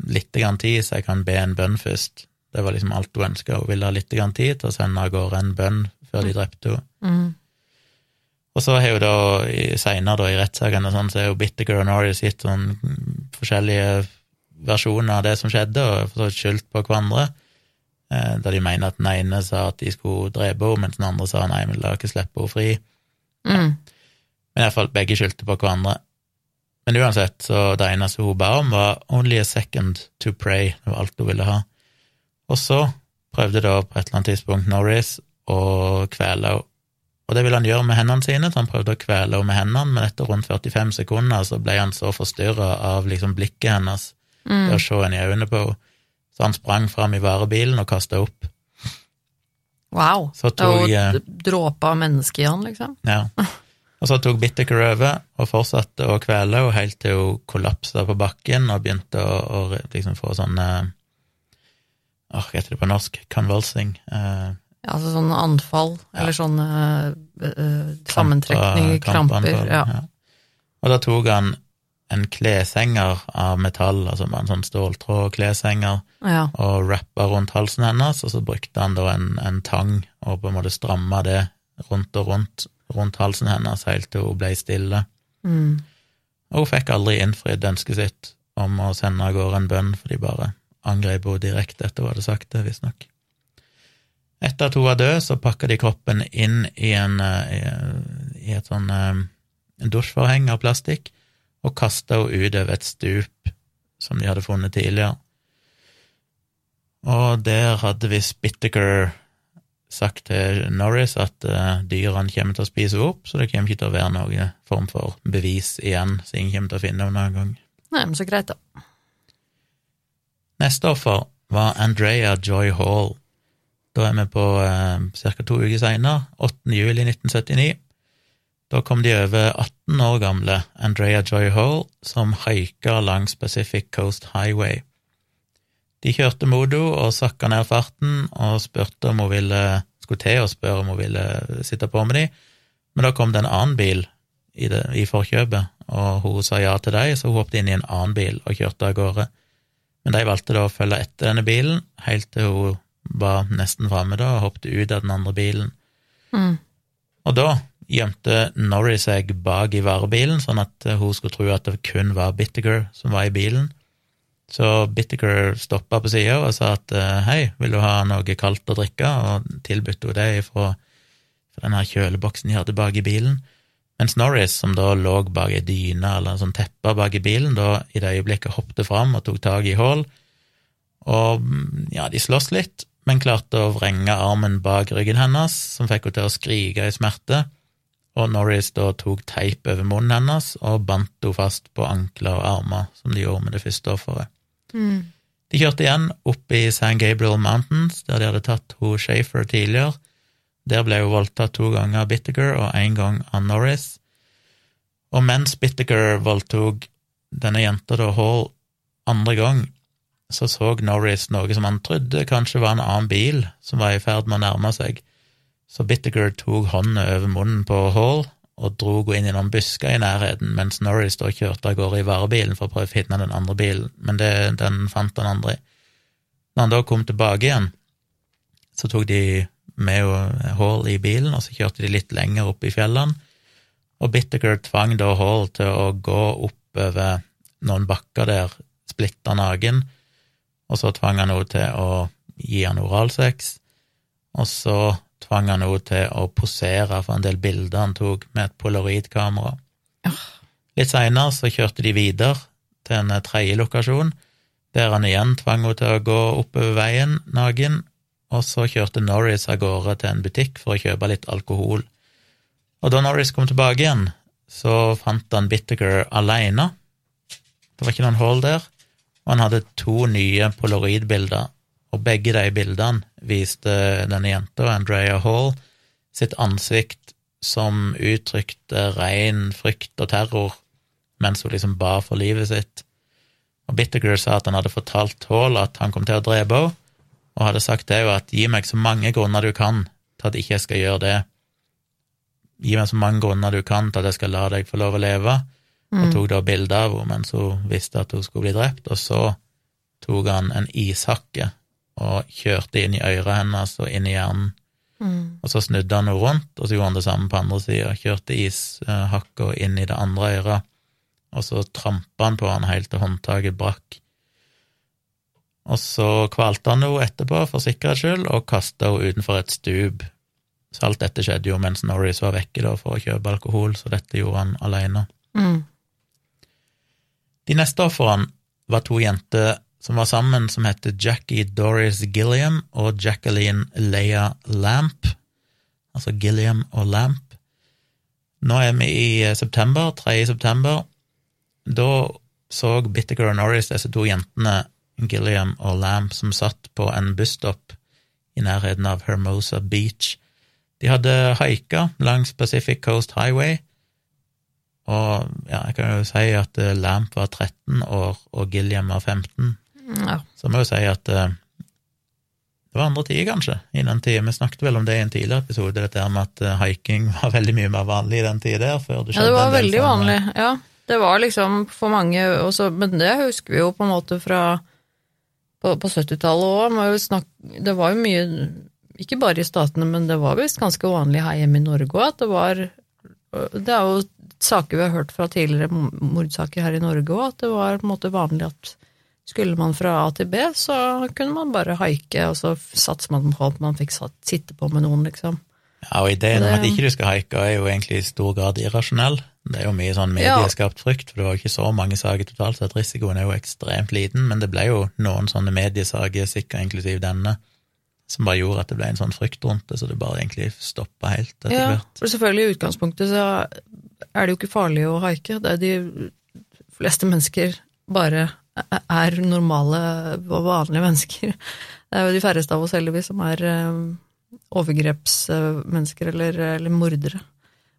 litt grann tid, så jeg kan be en bønn først. Det var liksom alt hun ønska. Hun ville ha litt grann tid til å sende av gårde en bønn før de drepte henne. Mm. Og så har jo da seinere i rettssakene sånn, så er jo Bittergirl og Norris gitt sånn forskjellige versjoner av det som skjedde, og for så vidt skyldt på hverandre. Eh, da de mener at den ene sa at de skulle drepe henne, mens den andre sa nei, vi lar ikke slippe henne fri. Mm. Men iallfall begge skyldte på hverandre. Men uansett, så det eneste hun ba om, var only a second to pray. Det var alt hun ville ha. Og så prøvde da på et eller annet tidspunkt Norris å kvele henne. Og det ville han gjøre med hendene sine, så han prøvde å kvele henne med hendene, men etter rundt 45 sekunder så ble han så forstyrra av liksom blikket hennes, Mm. det å se henne i øynene på henne, så han sprang fram i varebilen og kasta opp. Wow. Så Det er jo dråper av menneske i han, liksom. Ja. (laughs) Og så tok Bittiker over og fortsatte å kvele henne helt til hun kollapsa på bakken og begynte å, å liksom få sånn Hva Åh, hva heter det på norsk? Convulsing. Eh, altså sånn anfall, Ja. eller sånn uh, sammentrekning, kramper. kramper. ja. Ja. Og da tok han en kleshenger av metall, altså med en sånn ståltrådkleshenger, ja. og rappa rundt halsen hennes, og så brukte han da en, en tang og på en måte stramma det rundt og rundt rundt halsen hennes helt til hun ble stille. Mm. Og hun fikk aldri innfridd ønsket sitt om å sende av gårde en bønn, for de bare angrep henne direkte etter hun hadde sagt det, visstnok. Etter at hun var død, så pakka de kroppen inn i, en, eh, i, et sånn eh, dusjforheng av plastikk og kasta henne ut over et stup som de hadde funnet tidligere. Og der hadde visst Bittiker sagt til Norris at uh, dyrene kommer til å spise opp, så det kommer ikke til å være noen form for bevis igjen, så ingen kommer til å finne dem noen gang. Nei, men så greit, da. Neste offer var Andrea Joy Hall. Da er vi på uh, ca. to uker seinere, 8. juli 1979. Da kom de over 18 år gamle Andrea Joy Hall, som haika langs Pacific Coast Highway. De kjørte mot henne og sakka ned farten og spurte om hun ville skulle til å spørre om hun ville sitte på med dem, men da kom det en annen bil i, det, i forkjøpet, og hun sa ja til dem, så hun hoppet inn i en annen bil og kjørte av gårde. Men de valgte da å følge etter denne bilen, helt til hun var nesten framme da, og hoppet ut av den andre bilen. Mm. Og da gjemte Norrie seg bak i varebilen, sånn at hun skulle tro at det kun var Bittiger som var i bilen. Så Bittaker stoppa på sida og sa at eh, hei, vil du ha noe kaldt å drikke, og tilbudte henne det fra, fra den her kjøleboksen de hadde bak i bilen. Mens Norris, som da lå bak ei dyne eller en sånn teppe bak i bilen, da i det øyeblikket hoppte fram og tok tak i Hall, og ja, de sloss litt, men klarte å vrenge armen bak ryggen hennes, som fikk henne til å skrike i smerte, og Norris da tok teip over munnen hennes og bandt henne fast på ankler og armer, som de gjorde med det første offeret. Mm. De kjørte igjen opp i San Gabriel Mountains, der de hadde tatt ho Shafer tidligere. Der ble hun voldtatt to ganger av Bittaker og én gang av Norris. Og mens Bittaker voldtok denne jenta da Hall andre gang, så så Norris noe som han trodde kanskje var en annen bil som var i ferd med å nærme seg. Så Bittaker tok hånda over munnen på Hall og dro henne inn i noen busker i nærheten, mens Norris da kjørte av gårde i varebilen for å prøve å finne den andre bilen, men det, den fant han aldri. Når han da kom tilbake igjen, så tok de med Hall i bilen, og så kjørte de litt lenger opp i fjellene, og Bittiger tvang da Hall til å gå oppover noen bakker der, splitta naken, og så tvang han henne til å gi han oralsex, og så tvang han henne til å posere for en del bilder han tok med et polaroidkamera. Ah. Litt seinere så kjørte de videre til en tredje lokasjon, der han igjen tvang henne til å gå oppover veien naken, og så kjørte Norris av gårde til en butikk for å kjøpe litt alkohol. Og da Norris kom tilbake igjen, så fant han Bittaker aleine. Det var ikke noen hull der, og han hadde to nye polaroidbilder, og begge de bildene viste denne jenta, Andrea Hall, sitt ansikt som uttrykte ren frykt og terror mens hun liksom ba for livet sitt. Og Bittergrew sa at han hadde fortalt Hall at han kom til å drepe henne, og hadde sagt det jo at gi meg så mange grunner du kan til at ikke jeg skal gjøre det. Gi meg så mange grunner du kan til at jeg skal la deg få lov å leve, og tok da bilde av henne mens hun visste at hun skulle bli drept, og så tok han en ishakke og kjørte inn i øret hennes og inn i hjernen. Mm. Og så snudde han henne rundt, og så gjorde han det samme på andre sida, kjørte ishakka inn i det andre øret, og så trampa han på han helt til håndtaket brakk. Og så kvalte han henne etterpå, for sikkerhets skyld, og kasta henne utenfor et stup. Så alt dette skjedde jo mens Norris var vekke da for å kjøpe alkohol, så dette gjorde han alene. Mm. De neste ofrene var to jenter som var sammen, som heter Jackie Doris Gilliam og Jacqueline Leia Lamp, altså Gilliam og Lamp. Nå er vi i september, 3. september. Da så Bittaker og Norris disse to jentene, Gilliam og Lamp, som satt på en busstopp i nærheten av Hermosa Beach. De hadde haika langs Pacific Coast Highway, og ja, jeg kan jo si at eh, Lamp var 13 år og Gilliam var 15, Ja. så må jeg jo si at uh, det var andre tider, kanskje, i den tida. Vi snakket vel om det i en tidligere episode, dette her med at eh, haiking (laughs) var veldig mye mer vanlig i den tida der. før det ja, det var veldig sånne- vanlig. Ja, det var liksom for mange også, Men det husker vi jo på en måte fra på, på 70-tallet òg. Det var jo mye Ikke bare i Statene, men det var visst ganske vanlig her hjemme i Norge òg at det var Det er jo saker vi har hørt fra tidligere mordsaker her i Norge òg, at det var på en måte vanlig at skulle man fra A til B, så kunne man bare haike, og så satser man på at man fikk sitte på med noen, liksom. Ja, og ideen om at ikke du skal haike, er jo egentlig i stor grad irrasjonell. Det er jo mye sånn Ja. medieskapt frykt, for det var ikke så mange saker totalt sett. Risikoen er jo ekstremt liten, men det ble jo noen sånne mediesaker, sikkert inklusiv denne, som bare gjorde at det ble en sånn frykt rundt det, så det bare egentlig stoppa helt etter Ja, hvert. for selvfølgelig i utgangspunktet så er det jo ikke farlig å haike. Det er de fleste mennesker bare er normale og vanlige mennesker. Det er jo de færreste av oss heldigvis som er eh, overgrepsmennesker eller, eller mordere.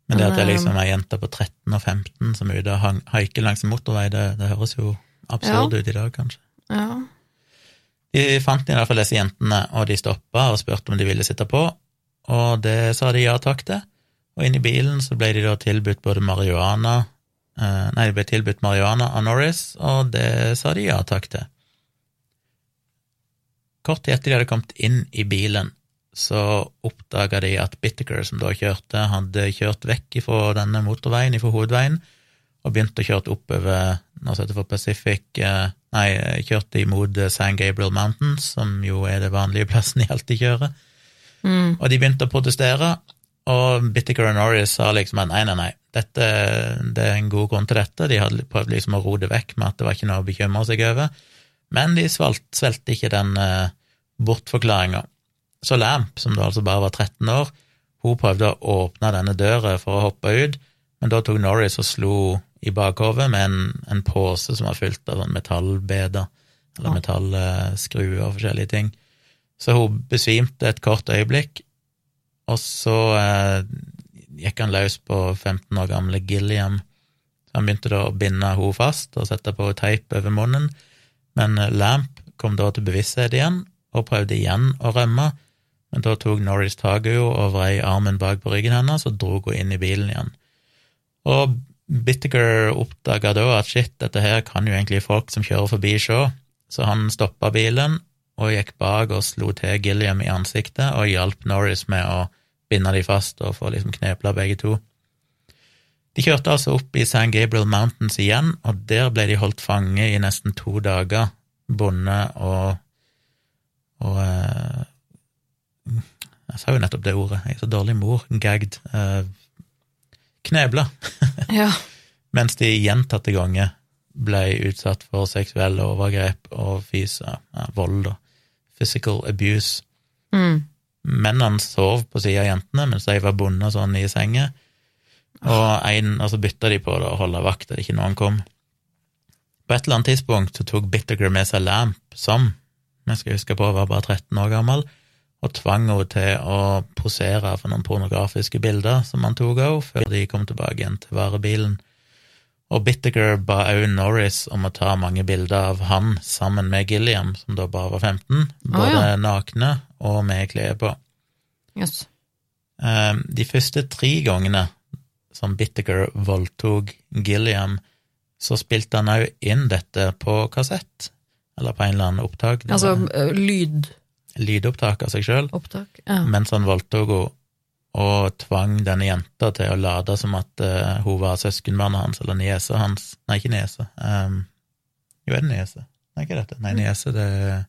Men det at det er liksom ei jente på 13 og 15 som er ute og haiker langs en motorvei, det, det høres jo absurd ut i dag, kanskje. Ja. De fant i hvert fall disse jentene, og de stoppa og spurte om de ville sitte på, og det sa de ja takk til. Og inni bilen så ble de da tilbudt både marihuana eh, Nei, de ble tilbudt marihuana av Norris, og det sa de ja takk til. Kort tid etter de hadde kommet inn i bilen, så oppdaga de at Bittaker, som da kjørte, hadde kjørt vekk fra denne motorveien, fra hovedveien, og begynte å kjøre oppover nå heter det for Pacific eh, Nei, kjørte imot San Gabriel Mountains, som jo er det vanlige (laughs) plassen de alltid kjører. Mm. Og de begynte å protestere, og Bittaker og Norris sa liksom at nei, nei, nei, dette, det er en god grunn til dette. De hadde prøvd liksom å roe det vekk med at det var ikke noe å bekymre seg over, men de svelgte ikke den uh, bortforklaringa. Så Lamp, som da altså bare var 13 år, hun prøvde å åpne denne døra for å hoppe ut, men da tok Norris og slo i bakhovet med en, en pose som var fylt av sånn metallbeder, eller Ja. metallskruer og forskjellige ting. Så hun besvimte et kort øyeblikk, og så eh, gikk han løs på 15 år gamle Gilliam. Han begynte da å binde henne fast og sette på teip over munnen, men eh, Lamp kom da til bevissthet igjen og prøvde igjen å rømme, men da tok Norris tak i henne og vrei armen bak på ryggen hennes og dro henne inn i bilen igjen. Og Bittaker oppdaga da at shit, dette her kan jo egentlig folk som kjører forbi se, så han stoppa bilen og gikk bak og slo til Gilliam i ansiktet og hjalp Norris med å binde de fast og få liksom knepla begge to. De kjørte altså opp i San Gabriel Mountains igjen, og der ble de holdt fange i nesten to dager, bundet og og eh, Jeg sa jo nettopp det ordet, jeg er så dårlig mor, gagged, eh, knebla, (laughs) Ja. mens de gjentatte ganger ble utsatt for seksuelle overgrep og fysa, ja, vold, og Physical abuse. Mm. Mennene sov på sida av jentene mens de var bundet sånn i senga, og en, så bytta de på det å holde vakt til ikke noen kom. På et eller annet tidspunkt så tok Bittaker med seg Lamp, som jeg skal huske på var bare 13 år gammel, og tvang henne til å posere for noen pornografiske bilder som han tok av henne, før de kom tilbake igjen til varebilen. Og Bittaker ba òg Norris om å ta mange bilder av han sammen med Gilliam, som da bare var 15, både ja. nakne og med klær på. Jøss. Eh, De første tre gangene som Bittaker voldtok Gilliam, så spilte han òg inn dette på kassett, eller på en eller annen opptak. Altså lyd? lydopptak. lydopptak av seg sjøl, Ja. mens han voldtok henne og tvang denne jenta til å late som at uh, hun var søskenbarnet hans, eller niesa hans Nei, ikke niese. Um, jo, er det niese? Nei, ikke dette. Nei, niese, det er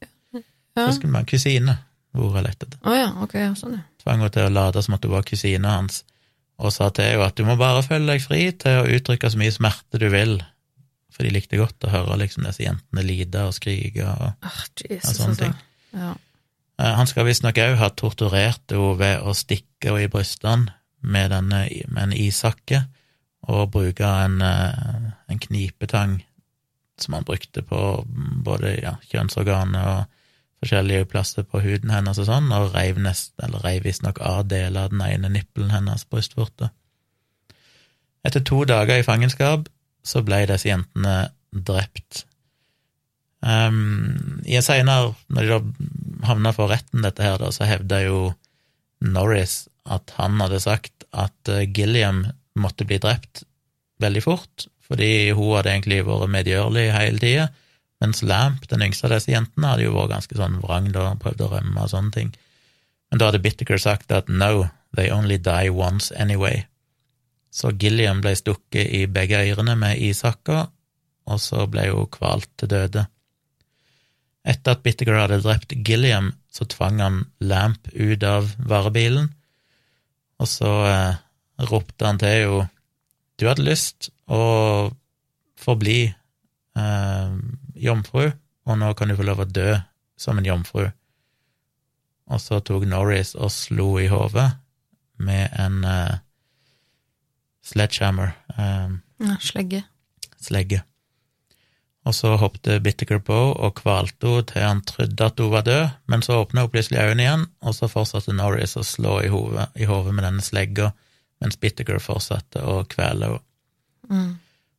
Ja. søskenbarn. Kusine, hvor jeg lette etter. Oh, ja, ok, ja, sånn ja. tvang henne til å late som at hun var kusina hans, og sa til henne at du må bare føle deg fri til å uttrykke så mye smerte du vil, for de likte godt å høre liksom disse jentene lide og skrike og, Ah, og sånne altså. ting. Ja. Eh, Han skal visstnok òg ha torturert henne ved å stikke henne i brystene med, denne, med en ishakke, og bruke en, eh, en knipetang som han brukte på både ja, kjønnsorganet og forskjellige plasser på huden hennes og sånn, og reiv nest, eller reiv visstnok av deler av den ene nippelen hennes brystvorte. Etter to dager i fangenskap så ble disse jentene drept. Um, I en senere, når de da havna for retten, dette her, da, så hevda jo Norris at han hadde sagt at eh, Gilliam måtte bli drept veldig fort, fordi hun hadde egentlig vært medgjørlig hele tida, mens Lamp, den yngste av disse jentene, hadde jo vært ganske sånn vrang da, prøvd å rømme og sånne ting. Men da hadde Bittaker sagt at no, they only die once anyway. Så Gilliam ble stukket i begge ørene med ishakker, og så ble hun kvalt til døde. Etter at Bittergirl hadde drept Gilliam, så tvang han Lamp ut av varebilen, og så eh, ropte han til henne du hadde lyst å forbli eh, jomfru, og nå kan du få lov å dø som en jomfru. Og så tok Norris og slo i hodet med en eh, sledgehammer, eh, ja, slegge. slegge. Og så hoppet Bittaker på og kvalte henne til han trodde at hun var død, men så åpna hun plutselig øynene igjen, og så fortsatte Norris å slå i hodet, i med denne slegga, mens Bittaker fortsatte å kvele henne. Mm.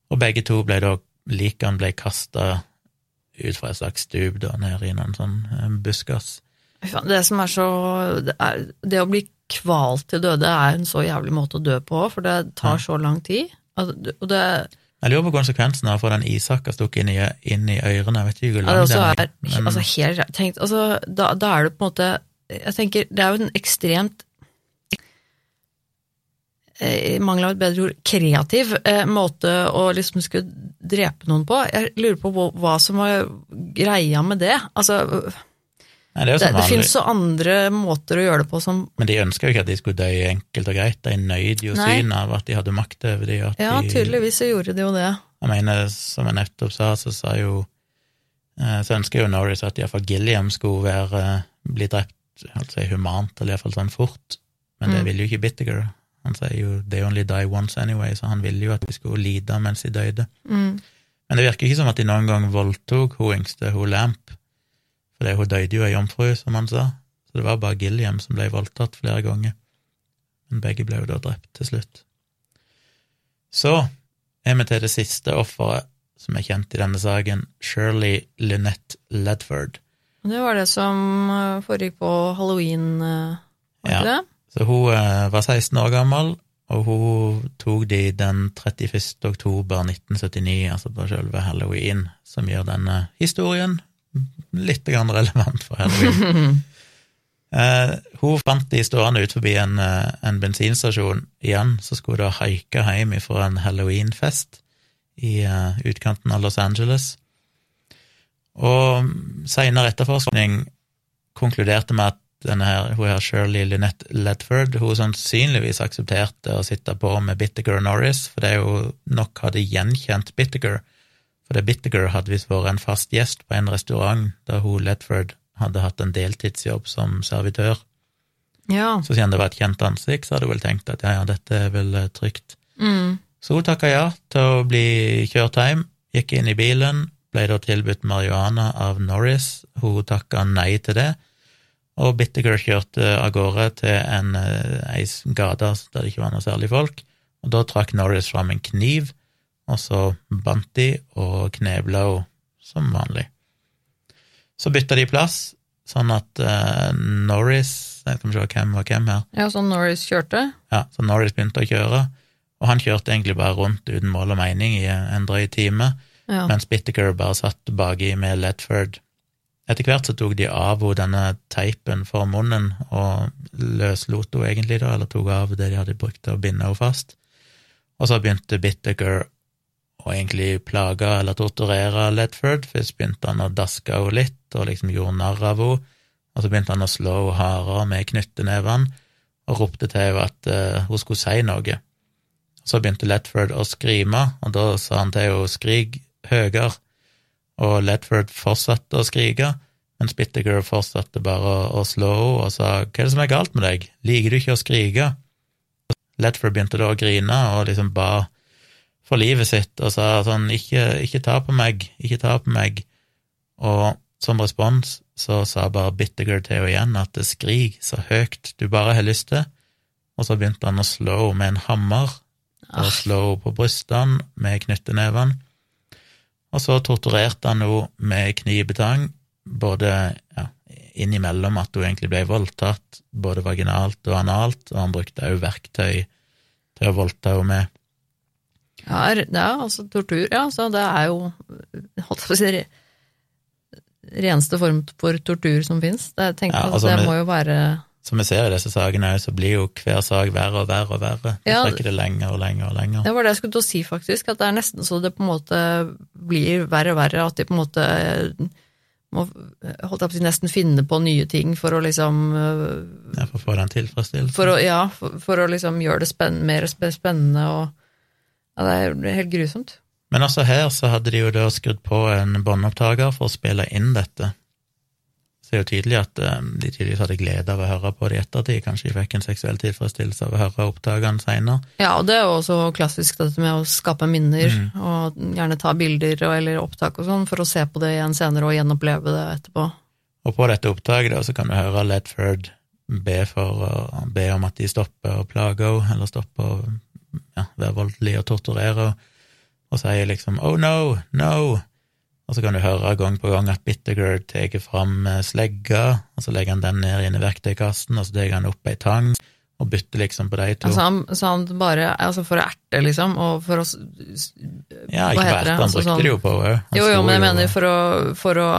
Og begge to ble da Likene ble kasta ut fra et slags stup da, ned i noen sånn eh, buskas. Det som er så det, er, det å bli kvalt til døde er en så jævlig måte å dø på, for det tar så lang tid. Altså, Og det, Jeg lurer på konsekvensen av å få den ishakka stukket inn, i- inn i ørene. Jeg vet ikke hvor ja, det den er men- altså, helt tenkt, altså, da, da er det på en måte Jeg tenker, det er jo en ekstremt eh, i mangel av et bedre ord, kreativ eh, måte å liksom skulle drepe noen på. Jeg lurer på hva, hva som var greia med det. Altså, Nei, det er jo det, det finnes så andre måter å gjøre det på som Men de ønska jo ikke at de skulle dø enkelt og greit. De nøyd jo synet av at de hadde makt over dem. Ja, de tydeligvis så gjorde de jo det. Jeg mener, som jeg nettopp sa, så sa jo eh, Så ønsker jo Norris at iallfall Gilliam skulle være eh, bli drept altså humant, eller iallfall sånn fort, men det Mm. ville jo ikke Bittiger. Han sier jo 'they only die once anyway', så han ville jo at de skulle lide mens de døde. Mm. Men det virker ikke som at de noen gang voldtok hun yngste, hun Lamp, for hun døde jo ei jomfru, som han sa, så det var bare Gilliam som ble voldtatt flere ganger. Men begge ble jo da drept til slutt. Så er vi til det siste offeret som er kjent i denne saken, Shirley Lynette Ledford. Det var det som eh, foregikk på halloween, eh, var Ja. det? Så hun eh, var 16 år gammel, og hun tok de den 31. oktober 1979, altså på selve halloween, som gjør denne historien litt relevant for halloween. (laughs) Eh, hun fant de stående ut forbi en, eh, en bensinstasjon igjen, så skulle hun haike hjem fra en halloweenfest i uh, utkanten av Los Angeles. Og seinere etterforskning konkluderte med at denne her, hun her Shirley Lynette Ledford hun sannsynligvis aksepterte å sitte på med Bittiger Norris, for det er jo nok hadde gjenkjent Bittiger, for det hadde visst vært en fast gjest på en restaurant da hun Ledford hadde hatt en deltidsjobb som servitør. Ja. Så siden det var et kjent ansikt, så hadde hun vel tenkt at ja, ja, dette er vel eh, trygt. Mm. Så hun takka ja til å bli kjørt hjem, gikk inn i bilen, ble da tilbudt marihuana av Norris, hun takka nei til det, og Bittiger kjørte av gårde til en eh, ei gate der det ikke var noe særlig folk, og da trakk Norris fram en kniv, og så bandt de og knebla henne som vanlig. Så bytta de plass, sånn at uh, Norris Jeg skal se hvem var hvem her. ja, så Norris kjørte. Ja, så Norris begynte å kjøre, og han kjørte egentlig bare rundt uten mål og mening i en drøy time, Ja. mens Bittaker bare satt baki med Ledford. Etter hvert så tok de av henne denne teipen for munnen, og løslot henne egentlig, da, eller tok av det de hadde brukt til å binde henne fast. Og så begynte Bittiger å egentlig plaga eller torturere Letford. Først begynte han å daske henne litt, og liksom gjorde narr av henne, og så begynte han å slå henne hardere med knyttenevene, og ropte til henne at eh, hun skulle si noe. Så begynte Letford å skrime, og da sa han til henne 'skrik høyere', og Letford fortsatte å skrike, mens Bittiger fortsatte bare å slå henne og sa 'hva er det som er galt med deg, liker du ikke å skrike'? Letford begynte da å grine og liksom ba for livet sitt og sa sånn 'ikke, ikke ta på meg, ikke ta på meg', og som respons så sa bare Bittiger til henne igjen at 'skrik så høyt du bare har lyst til', og så begynte han å slå henne med en hammer og slå henne på brystene med knyttenevene. Og så torturerte han henne med knivbetang, både ja, innimellom at hun egentlig ble voldtatt, både vaginalt og analt, og han brukte også verktøy til å voldta henne med. Ja, er altså tortur, ja. Så det er jo holdt på å si, reneste form for tortur som fins. Ja, altså, det må jo være Som vi ser i disse sakene, så blir jo hver sak verre og verre og verre. Det Ja. strekker det lenger og lenger og lenger. Det var det jeg skulle til å si, faktisk. At det er nesten så det på en måte blir verre og verre. At de på en måte må holdt jeg på å si, nesten finne på nye ting for å liksom øh, Ja, for å få den tilfredsstillelsen. For å, ja, for, for å liksom gjøre det spenn, mer spennende og Ja, det er helt grusomt. Men altså her så hadde de jo da skrudd på en båndopptaker for å spille inn dette. Så det er jo tydelig at eh, de tydeligvis hadde glede av å høre på det i ettertid. Kanskje de fikk en seksuell tilfredsstillelse av å høre opptakene seinere. Ja, og det er jo også klassisk dette med å skape minner, Mm. og gjerne ta bilder og, eller opptak og sånn, for å se på det igjen senere og gjenoppleve det etterpå. Og på dette opptaket da, så kan du høre Ledford be, for, be om at de stopper å plage henne, eller stopper å ja, være voldelig og torturere og sier liksom 'oh no, no'. Og så kan du høre gang på gang at Bittergird tar fram eh, slegga, og så legger han den ned inn i verktøykassen, og så tar han opp ei tang og bytter liksom på de to. Altså han, så han bare Altså for å erte, liksom, og for å ja, ikke bare erte, han Altså brukte sånn- det jo på òg. Jo, jo, men jeg mener for å, for å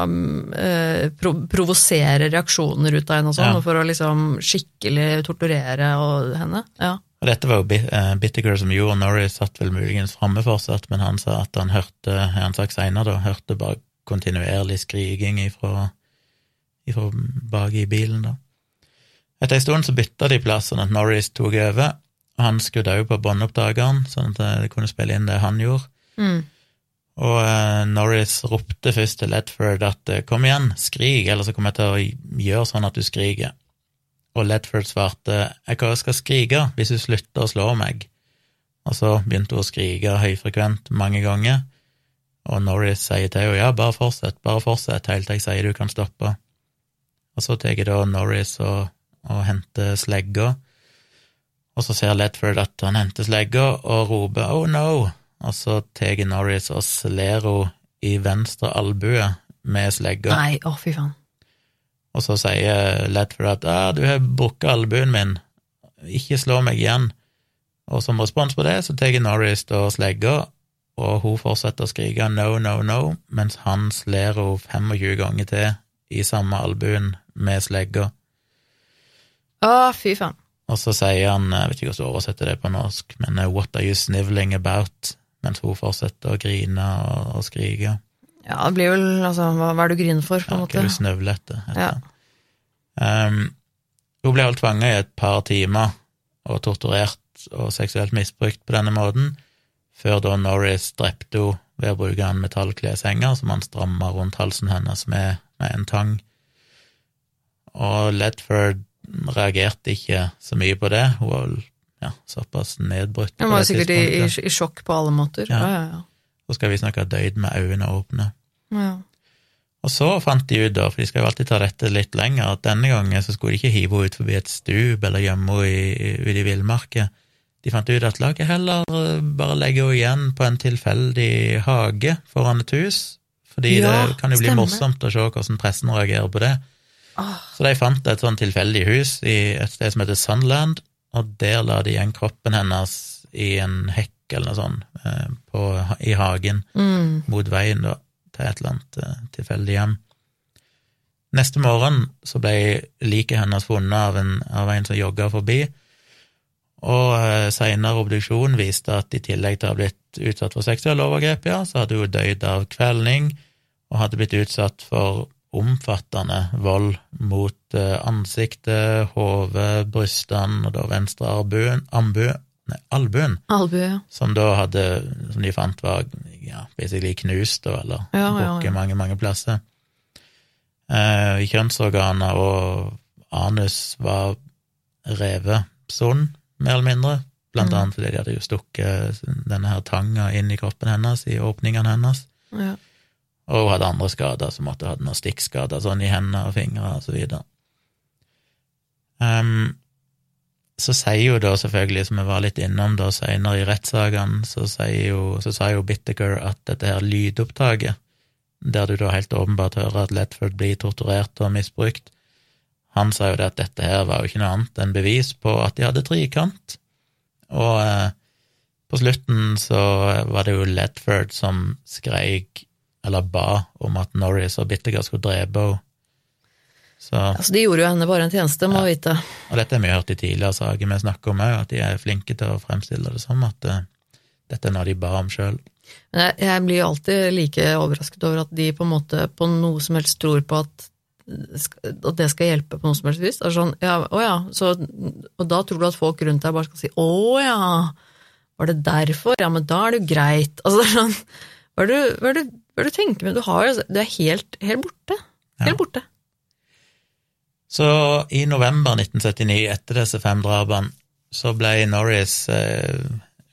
eh, pro provosere reaksjoner ut av henne og sånn, Ja. og for å liksom skikkelig torturere og henne. Ja. Og dette var jo eh, Bittergirl som gjorde, Norris satt vel muligens framme fortsatt, men han sa at han hørte, har han sagt senere da, hørte bare kontinuerlig skriking ifra, ifra bak i bilen da. Etter en stund så bytta de plass, sånn at Norris tok over, og han skrudde òg på båndopptakeren, sånn at det kunne spille inn det han gjorde. Mm. Og eh, Norris ropte først til Ledford at eh, kom igjen, skrik, eller så kommer jeg til å gjøre sånn at du skriker. Og Ledford svarte jeg kan- skal skrike hvis du slutter å slå meg. Og så begynte hun å skrike høyfrekvent mange ganger, og Norris sier til henne ja, bare fortsett, bare fortsett helt til jeg sier du kan stoppe. Og så tar da Norris og, og henter slegga, og så ser Ledford at han henter slegga og roper oh no, og så tar Norris og slår henne i venstre albue med slegga. Nei, å fy faen. Og så sier Ledford at ah, du har brukket albuen min, ikke slå meg igjen. Og som respons på det, så tar Norris da slegga, og hun fortsetter å skrike no, no, no, mens han slår henne 25 ganger til i samme albuen med slegga. Å, fy faen. Og så sier han, jeg vet ikke hvordan du oversetter det på norsk, men what are you sniveling about? Mens hun fortsetter å grine og, og skrike. Ja, det blir vel Altså, hva, hva er du griner for, på Ja, en hva måte? du snøvler etter. Ja. Um, hun ble holdt fanget i et par timer og torturert og seksuelt misbrukt på denne måten, før da Norris drepte henne ved å bruke en metallkleshenger som han stramma rundt halsen hennes med, med en tang. Og Ledford reagerte ikke så mye på det, hun var ja, såpass nedbrutt Hun var sikkert i, i, sjokk på alle måter. Ja. Ja, ja, ja. Så skal vi snakke døyd med øynene åpne. Ja. Og så fant de ut, da, for de skal jo alltid ta dette litt lenger, at denne gangen så skulle de ikke hive henne ut forbi et stup eller gjemme henne i- ute i villmarka. De fant ut at la ikke heller eh, bare legge henne igjen på en tilfeldig hage foran et hus, fordi Ja, det kan jo bli stemmer. morsomt å se hvordan pressen reagerer på det. Så de fant et sånn tilfeldig hus i et sted som heter Sunland, og der la de igjen kroppen hennes i en hekk eller noe sånt eh, på, i hagen mm. mot veien da, til et eller annet eh, tilfeldig hjem. Neste morgen så ble liket hennes funnet av en, av en som jogga forbi, og seinere senere obduksjon viste at i tillegg til å ha blitt utsatt for seksuelle overgrep, ja, så hadde hun dødd av kvelning og hadde blitt utsatt for omfattende vold mot eh, ansiktet, hodet, brystene og da venstre armbue, nei, albuen Albue, ja. som da hadde, som de fant var ja, basically knust, da, eller Ja, ja, ja. mange, mange plasser. Eh, kjønnsorganer og anus var revet sund, mer eller mindre, blant Mm. annet fordi de hadde jo stukket denne her tanga inn i kroppen hennes, i åpningene hennes, ja. og hun hadde andre skader, som at hun hadde noen stikkskader sånn i hendene og fingre og så videre. Ehm, så sier jo da selvfølgelig, som vi var litt innom da senere i rettssakene, så, sier sa jo Bittiger at dette her lydopptaket, der du da helt åpenbart hører at Ledford blir torturert og misbrukt, han sa jo det at dette her var jo ikke noe annet enn bevis på at de hadde trikant, og eh, på slutten så var det jo Ledford som skreik, eller ba, om at Norris og Bitteker skulle drepe henne. Så Altså, de gjorde jo henne bare en tjeneste, må ja. vite. og dette har vi hørt i tidligere saker vi snakker om òg, at de er flinke til å fremstille det som at uh, dette er noe de ba om sjøl. Jeg, jeg blir alltid like overrasket over at de på en måte på noe som helst tror på at, at det skal hjelpe på noe som helst vis. Sånn, ja, å ja, så, og da tror du at folk rundt deg bare skal si å ja, var det derfor? Ja, men da er det jo greit. Altså, det er sånn, hva er det du, hva er det, hva er det du tenker med? Du, har, du er helt, helt borte. Helt Ja. borte. Så i november 1979, etter disse fem drapene, så ble Norris eh,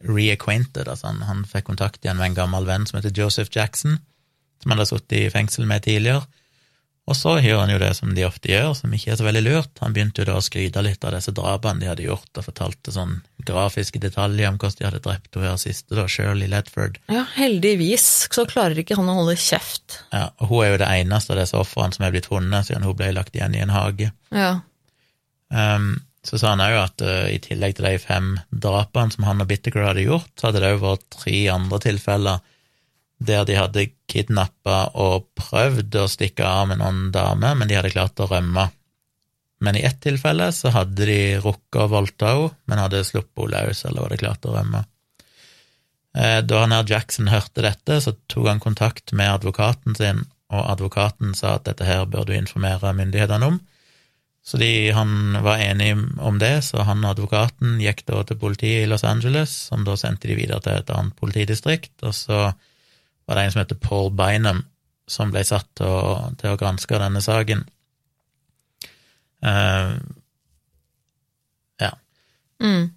reacquainted, altså han, han fikk kontakt igjen med en gammel venn som heter Joseph Jackson, som han hadde sittet i fengsel med tidligere. Og så gjør han jo det som de ofte gjør, som ikke er så veldig lurt. Han begynte jo da å skryte litt av disse drapene de hadde gjort, og fortalte sånn grafiske detaljer om hvordan de hadde drept henne her siste, da, Shirley Ledford. Ja, heldigvis så klarer ikke han å holde kjeft. Ja, og hun er jo det eneste av disse ofrene som er blitt funnet, siden hun ble lagt igjen i en hage. Ja. Um, så sa han òg at uh, i tillegg til de fem drapene som han og Bitterger hadde gjort, så hadde det òg vært tre andre tilfeller der de hadde kidnappa og prøvd å stikke av med noen damer, men de hadde klart å rømme. Men i ett tilfelle så hadde de rukket å voldta henne, men hadde sluppet henne løs, eller det klart å rømme. Eh, da han her Jackson hørte dette, så tok han kontakt med advokaten sin, og advokaten sa at dette her bør du informere myndighetene om. Så de, han var enig om det, så han og advokaten gikk da til politiet i Los Angeles, som da sendte de videre til et annet politidistrikt, og så var det en som heter Paul Bynum, som ble satt til å, til å granske denne saken. Uh, ja. Mm.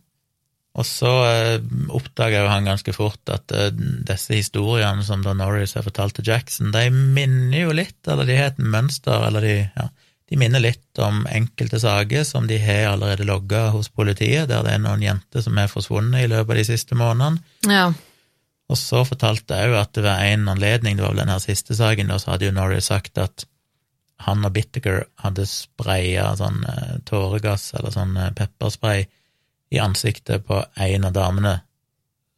Og så uh, oppdaga han ganske fort at uh, disse historiene som da Norris har fortalt til Jackson, de minner jo litt, eller de har et mønster, eller de, ja, de minner litt om enkelte saker som de har allerede logga hos politiet, der det er noen jenter som er forsvunnet i løpet av de siste månedene. Ja. Og så fortalte jeg jo at det var en anledning, det var vel den her siste saken, da så hadde jo Norris sagt at han og Bittaker hadde spraya sånn eh, tåregass eller sånn eh, pepperspray i ansiktet på en av damene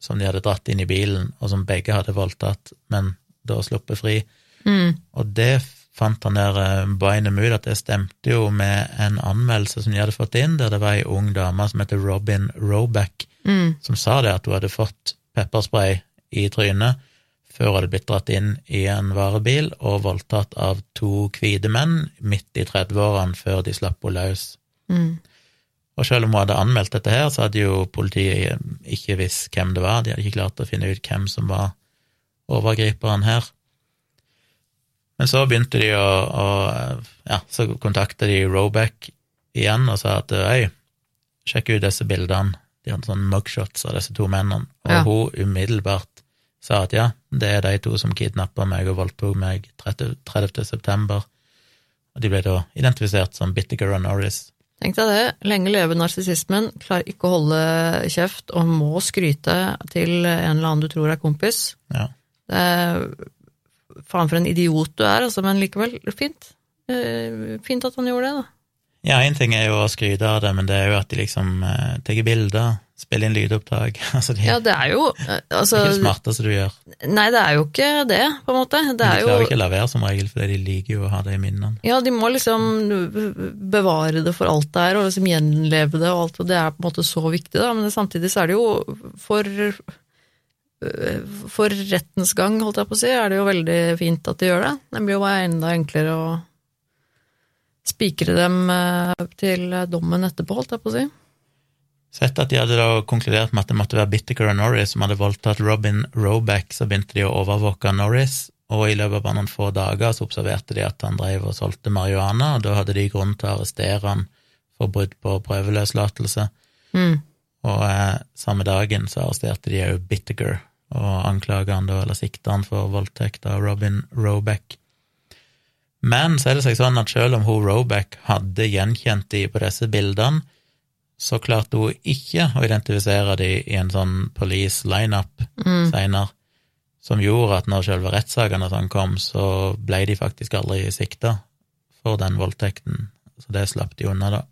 som de hadde dratt inn i bilen, og som begge hadde voldtatt, men da sluppet fri. Mm. Og det fant han der eh, Bynum ut at det stemte jo med en anmeldelse som de hadde fått inn, der det var ei ung dame som heter Robin Roback, Mm. som sa det at hun hadde fått pepperspray i trynet før hun hadde blitt dratt inn i en varebil og voldtatt av to hvite menn midt i 30-årene før de slapp henne løs. Mm. Og selv om hun hadde anmeldt dette her, så hadde jo politiet ikke visst hvem det var, de hadde ikke klart å finne ut hvem som var overgriperen her. Men så begynte de å, å Ja, så kontakta de Roback igjen og sa at øy, sjekk ut disse bildene. De hadde sånne mugshots av disse to mennene, og Ja. hun umiddelbart sa at ja, det er de to som kidnappa meg og voldtok meg 30. 30. september. Og de ble da identifisert som Bittiger og Norris. Tenk deg det, lenge leve narsissismen, klarer ikke å holde kjeft og må skryte til en eller annen du tror er kompis. Ja. Det er faen for en idiot du er, altså, men likevel, fint. Eh, Fint at han gjorde det, da. Ja, én ting er jo å skryte av det, men det er jo at de liksom eh, tar bilder, spiller inn lydopptak. (laughs) altså, de, Ja, det er jo altså, det er ikke det smarteste du gjør. nei, det er jo ikke det, på en måte. Det de er klarer jo ikke å la være som regel, fordi de liker jo å ha det i minnene. Ja, de må liksom bevare det for alt det er, og liksom gjenleve det, og alt, og det er på en måte så viktig, da, men samtidig så er det jo for for rettens gang, holdt jeg på å si, er det jo veldig fint at de gjør det. Det blir jo bare enda enklere å spikre dem eh, til dommen etterpå, holdt jeg på å si. Sett at de hadde da konkludert med at det måtte være Bittaker og Norris som hadde voldtatt Robin Roback, så begynte de å overvåke Norris, og i løpet av bare noen få dager så observerte de at han drev og solgte marihuana, og da hadde de grunn til å arrestere han for brudd på prøveløslatelse. Mm. Og eh, samme dagen så arresterte de òg Bittaker og anklaga han da, eller sikta han for voldtekt av Robin Roback. Men så er det seg sånn at selv om hun Roback hadde gjenkjent de på disse bildene, så klarte hun ikke å identifisere de i en sånn police lineup Mm. seinere, som gjorde at når selve rettssakene sånn kom, så ble de faktisk aldri sikta for den voldtekten. Så det slapp de unna, da.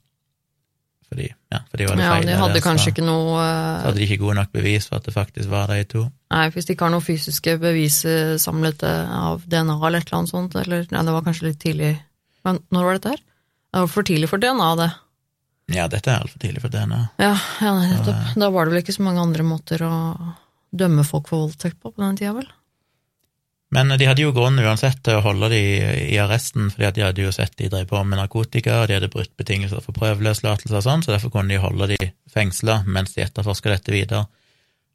Fordi, ja, fordi var det Ja, feil. de hadde så- kanskje ikke noe så hadde de ikke gode nok bevis for at det faktisk var de to. Nei, hvis de ikke har noe fysiske bevis eh, samlet av DNA eller et eller annet sånt, eller Nei, det var kanskje litt tidlig Men når var dette her? Det var for tidlig for DNA, det. Ja, dette er altfor tidlig for DNA. Ja, ja nettopp. Da var det vel ikke så mange andre måter å dømme folk for voldtekt på på den tida, vel? Men de hadde jo grunn uansett til å holde de i arresten, fordi de hadde jo sett de drev på med narkotika, og de hadde brutt betingelser for prøveløslatelse og sånn, så derfor kunne de holde de fengsla mens de etterforska dette videre.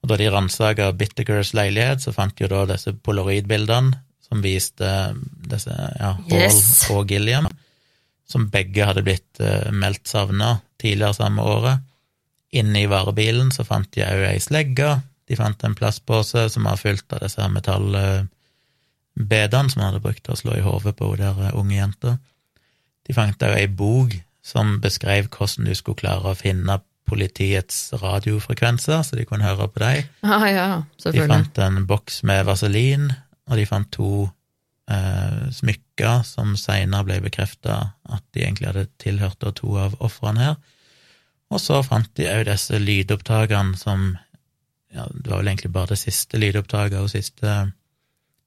Og da de ransaka Bittergers leilighet, så fant de jo da disse polaroidbildene som viste disse, ja, Hall Yes. og Gilliam, som begge hadde blitt eh, meldt savna tidligere samme året. Inne i varebilen så fant de òg ei slegge, de fant en plastpose som var fylt av disse her metall... eh, bedene som han hadde brukt til å slå i hodet på hun der eh, unge jenta. De fant òg ei bok som beskrev hvordan du skulle klare å finne politiets radiofrekvenser, så de kunne høre på dem. Ah, ja, De fant en boks med vaselin, og de fant to eh, smykker som seinere ble bekrefta at de egentlig hadde tilhørt da to av ofrene her. Og så fant de òg disse lydopptakene som ja, Det var vel egentlig bare det siste lydopptaket og siste,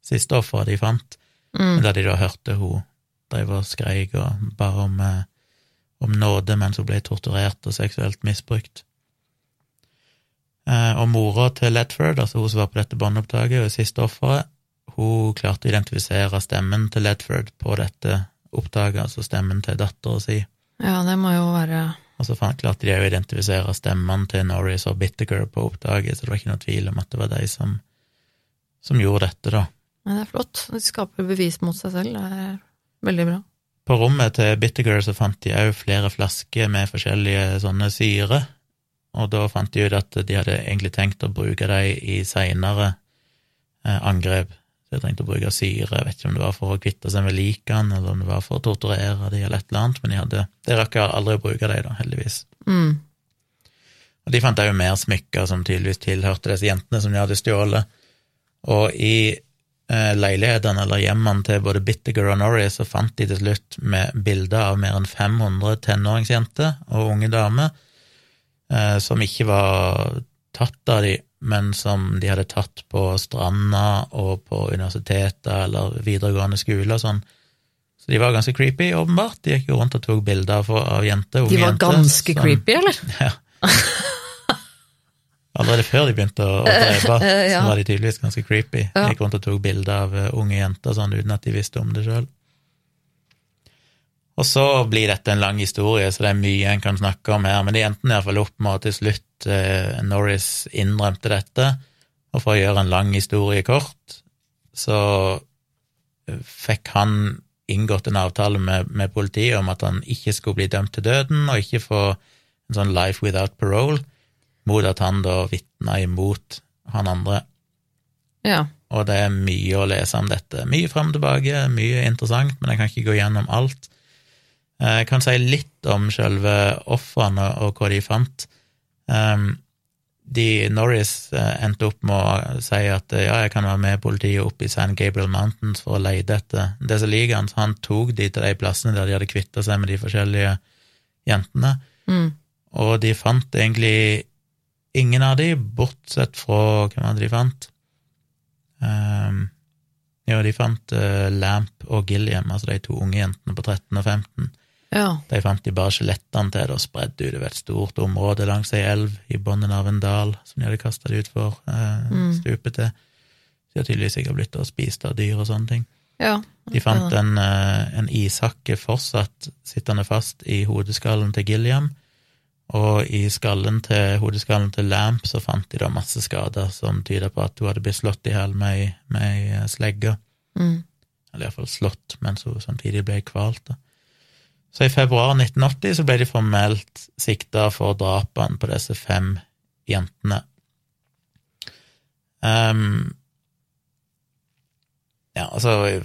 siste offeret de fant, Mm. der de da hørte hun drev og skreik og ba om, eh, om nåde mens hun ble torturert og seksuelt misbrukt. Eh, og mora til Ledford, altså hun som var på dette båndopptaket, og siste offeret, hun klarte å identifisere stemmen til Ledford på dette opptaket, altså stemmen til dattera si. Ja, det må jo være Og så klarte de å identifisere stemmene til Norris og Bittaker på opptaket, så det var ikke noe tvil om at det var de som, som gjorde dette, da. Ja, det er flott. De skaper bevis mot seg selv. Det er veldig bra. På rommet til Bittaker så fant de òg flere flasker med forskjellige sånne syre, og da fant de ut at de hadde egentlig tenkt å bruke dem i seinere eh, angrep. Så jeg trengte å bruke syre, jeg vet ikke om det var for å kvitte seg med likene, eller om det var for å torturere dem, eller et eller annet, men de hadde De rakk aldri å bruke dem, da, heldigvis. Mm. Og de fant òg mer smykker som tydeligvis tilhørte disse jentene som de hadde stjålet. Og i eh, leilighetene eller hjemmene til både Bittiger og Norris så fant de til slutt med bilder av mer enn 500 tenåringsjenter og unge damer eh, som ikke var tatt av de, men som de hadde tatt på stranda og på universiteter eller videregående skole og sånn. Så de var ganske creepy, åpenbart. De gikk jo rundt og tok bilder av, av jenter, unge De var jenter. ganske som- creepy, eller? (laughs) ja. Allerede før de begynte å, å drepe, Eh, (laughs) ja. så var de tydeligvis ganske creepy. De gikk rundt og tok bilder av eh, unge jenter sånn uten at de visste om det sjøl. Og så blir dette en lang historie, så det er mye en kan snakke om her, men det endte iallfall opp med at til slutt eh, Norris innrømte dette, og for å gjøre en lang historie kort, så eh, fikk han inngått en avtale med, med politiet om at han ikke skulle bli dømt til døden, og ikke få en sånn life without parole, mot at han da vitna imot han andre. Ja. Og det er mye å lese om dette. Mye fram og tilbake, mye interessant, men jeg kan ikke gå gjennom alt. Eh, Jeg kan si litt om selve ofrene og hva de fant. Um, de, Norris eh, endte opp med å si at eh, ja, jeg kan være med politiet opp i San Gabriel Mountains for å lete etter det som liker han, tok de til de plassene der de hadde kvitta seg med de forskjellige jentene. Mm. Og de fant egentlig ingen av de, bortsett fra Hvem var det de fant? Um, jo, de fant uh, Lamp og Gilliam, altså de to unge jentene på 13 og 15. Ja. De fant de bare skjelettene til, og spredde utover et stort område langs ei elv i bunnen av en dal som de hadde kasta det utfor eh, Mm. stupet til. De har tydeligvis sikkert blitt spist av dyr og sånne ting. ja. De fant en, eh, en ishakke fortsatt sittende fast i hodeskallen til Gilliam, og i skallen til hodeskallen til Lamp så fant de da masse skader som tyder på at hun hadde blitt slått i hjel med ei- slegge, Mm. eller iallfall slått mens hun samtidig ble kvalt. da. Så i februar 1980 så ble de formelt sikta for drapene på disse fem jentene. Um, ja, altså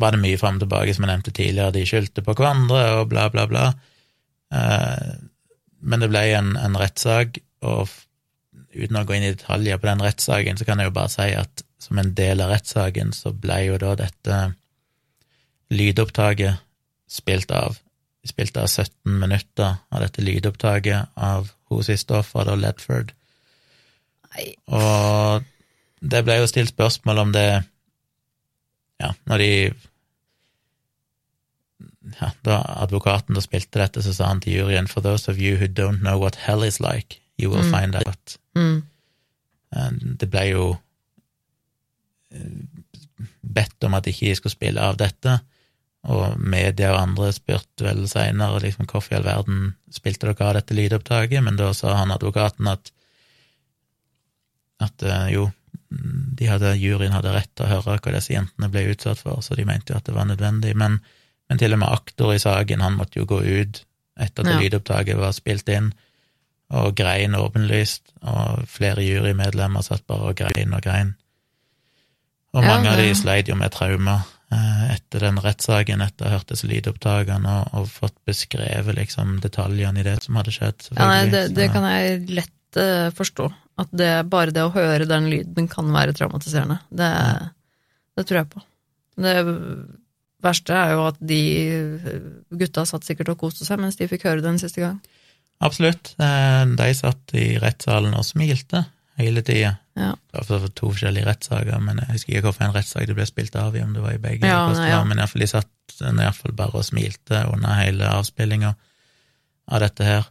var det mye fram og tilbake, som jeg nevnte tidligere, de skyldte på hverandre og bla, bla, bla. Uh, men det ble en, en rettssak, og uten å gå inn i detaljer på den rettssaken, så kan jeg jo bare si at som en del av rettssaken så ble jo da dette lydopptaket spilt av. Vi spilte av 17 minutter av dette lydopptaket av hun siste offeret, Ledford. Nei. Og det ble jo stilt spørsmål om det Ja, når de ja, Da advokaten da spilte dette, så sa han til juryen For those of you who don't know what hell is like, you will Mm. find out. Mm. Det ble jo eh, bedt om at ikke de skulle spille av dette, og media og andre spurte vel seinere liksom, hvorfor i all verden spilte dere av dette lydopptaket, men da sa han advokaten at at eh, jo, de hadde, juryen hadde rett til å høre hva disse jentene ble utsatt for, så de mente jo at det var nødvendig, men, men til og med aktor i saken, han måtte jo gå ut etter at Ja. lydopptaket var spilt inn, og grein åpenlyst, og flere jurymedlemmer satt bare og grein og grein. Og Ja, mange av de sleit jo med traumer etter den rettssaken, etter å ha hørt disse lydopptakene og, og fått beskrevet liksom detaljene i det som hadde skjedd. Ja, nei, det, det kan jeg lett uh, forstå. At det, bare det å høre den lyden kan være traumatiserende. Det, det tror jeg på. Det verste er jo at de eh, gutta satt sikkert og koste seg mens de fikk høre den siste gang. Absolutt. Eh, De satt i rettssalen og smilte hele tida. Ja. Det var for to forskjellige rettssaker, men jeg husker ikke hvilken rettssak det ble spilt av i, om det var i begge. Ja, nei, ja. Men iallfall de satt iallfall bare og smilte under hele avspillinga av dette her.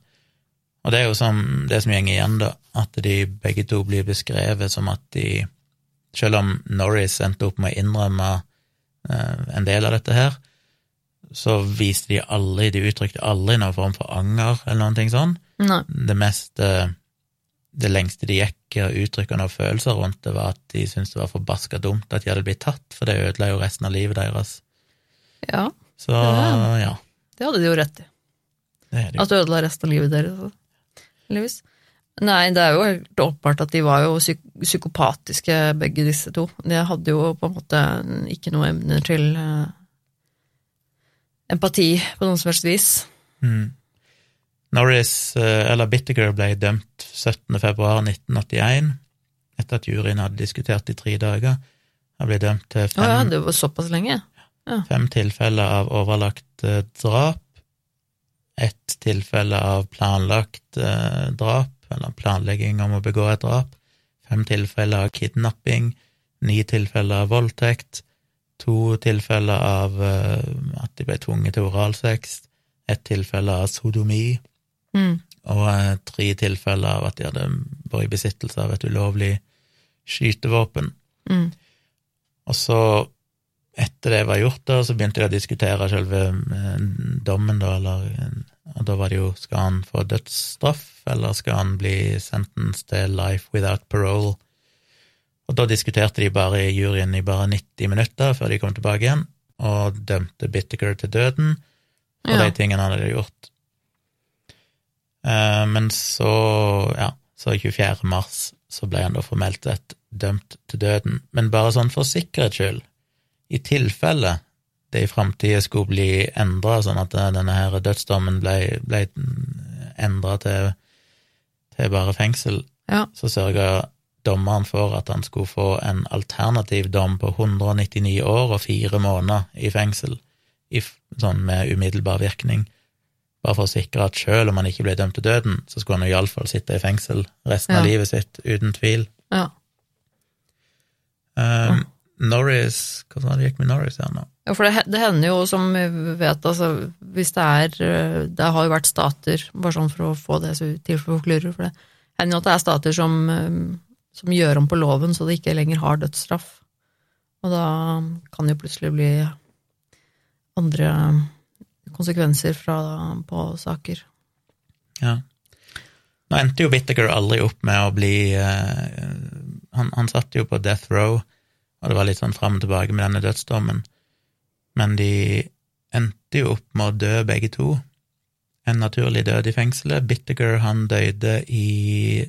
Og det er jo som det som går igjen, da, at de begge to blir beskrevet som at de Selv om Norris endte opp med å innrømme eh, en del av dette her, så viste de aldri De uttrykte aldri noen form for anger eller noen ting sånn Nei. det meste Det lengste de gikk å uttrykkene noen følelser rundt det, var at de syntes det var forbaska dumt at de hadde blitt tatt, for det ødela jo resten av livet deres. Ja, Så Ja. ja, det hadde de jo rett i. det det. At det ødela resten av livet deres. Nei, det er jo helt åpenbart at de var jo psyk psykopatiske, begge disse to. De hadde jo på en måte ikke noe emne til eh, empati på noen som helst vis. Mm. Norris, eh, eller Bittiger, ble dømt 17. februar 1981, etter at juryen hadde diskutert i tre dager. Han ble dømt til Å ja, fem, det var såpass lenge. fem tilfeller av overlagt eh, drap, ett tilfelle av planlagt eh, drap, eller planlegging om å begå et drap, fem tilfeller av kidnapping, ni tilfeller av voldtekt, to tilfeller av at de ble tvunget til oralsex, ett tilfelle av sodomi, Mm. og eh, tre tilfeller av at de hadde vært i besittelse av et ulovlig skytevåpen. Mm. Og så, etter det var gjort, da, så begynte de å diskutere selve eh, dommen, da, eller Og da var det jo skal han få dødsstraff, eller skal han bli sentenced til life without parole? Og da diskuterte de bare i juryen i bare 90 minutter før de kom tilbake igjen, og dømte Bittaker til døden og Ja. de tingene han hadde gjort. Eh, Men så, ja, så 24. mars så ble han da formelt sett dømt til døden, men bare sånn for sikkerhets skyld, i tilfelle det i framtida skulle bli endra, sånn at denne her dødsdommen ble, ble endra til, til bare fengsel, Ja. så sørga dommeren for at han skulle få en alternativ dom på 199 år og fire måneder i fengsel, i, sånn med umiddelbar virkning, bare for å sikre at selv om han ikke ble dømt til døden, så skulle han jo iallfall sitte i fengsel resten av livet sitt, uten tvil. Ja. Um, Norris Hva var det gikk med Norris her nå? Ja, for det, det hender jo, som vi vet, altså, hvis det er eh, Det har jo vært stater, bare sånn for å få det så til for klurer, for det hender jo at det er stater som, eh, som gjør om på loven så det ikke lenger har dødsstraff. Og da kan det jo plutselig bli andre konsekvenser fra, på saker. Ja. Nå endte jo Whittaker aldri opp med å bli uh, han, han satt jo på death row, og det var litt sånn fram og tilbake med denne dødsdommen, men de endte jo opp med å dø begge to. En naturlig død i fengselet. Bittaker han døde i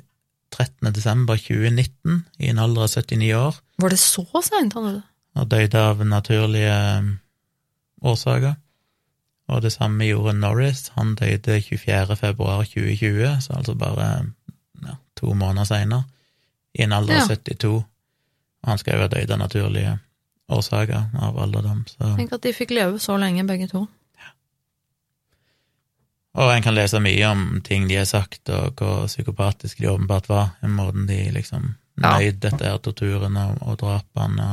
13. desember 2019, i en alder av 79 år, Var det så seint han døde? Han døde av naturlige eh, årsaker. Og det samme gjorde Norris. Han døde 24. februar 2020, så altså bare ja, to måneder seinere, i en alder av Ja. 72. Og han skal jo ha dødd av naturlige årsaker av alderdom. Så. Tenk at de fikk leve så lenge, begge to. Og en kan lese mye om ting de har sagt, og hvor psykopatiske de åpenbart var, i måten de liksom nøyd dette her torturen og, og drapene.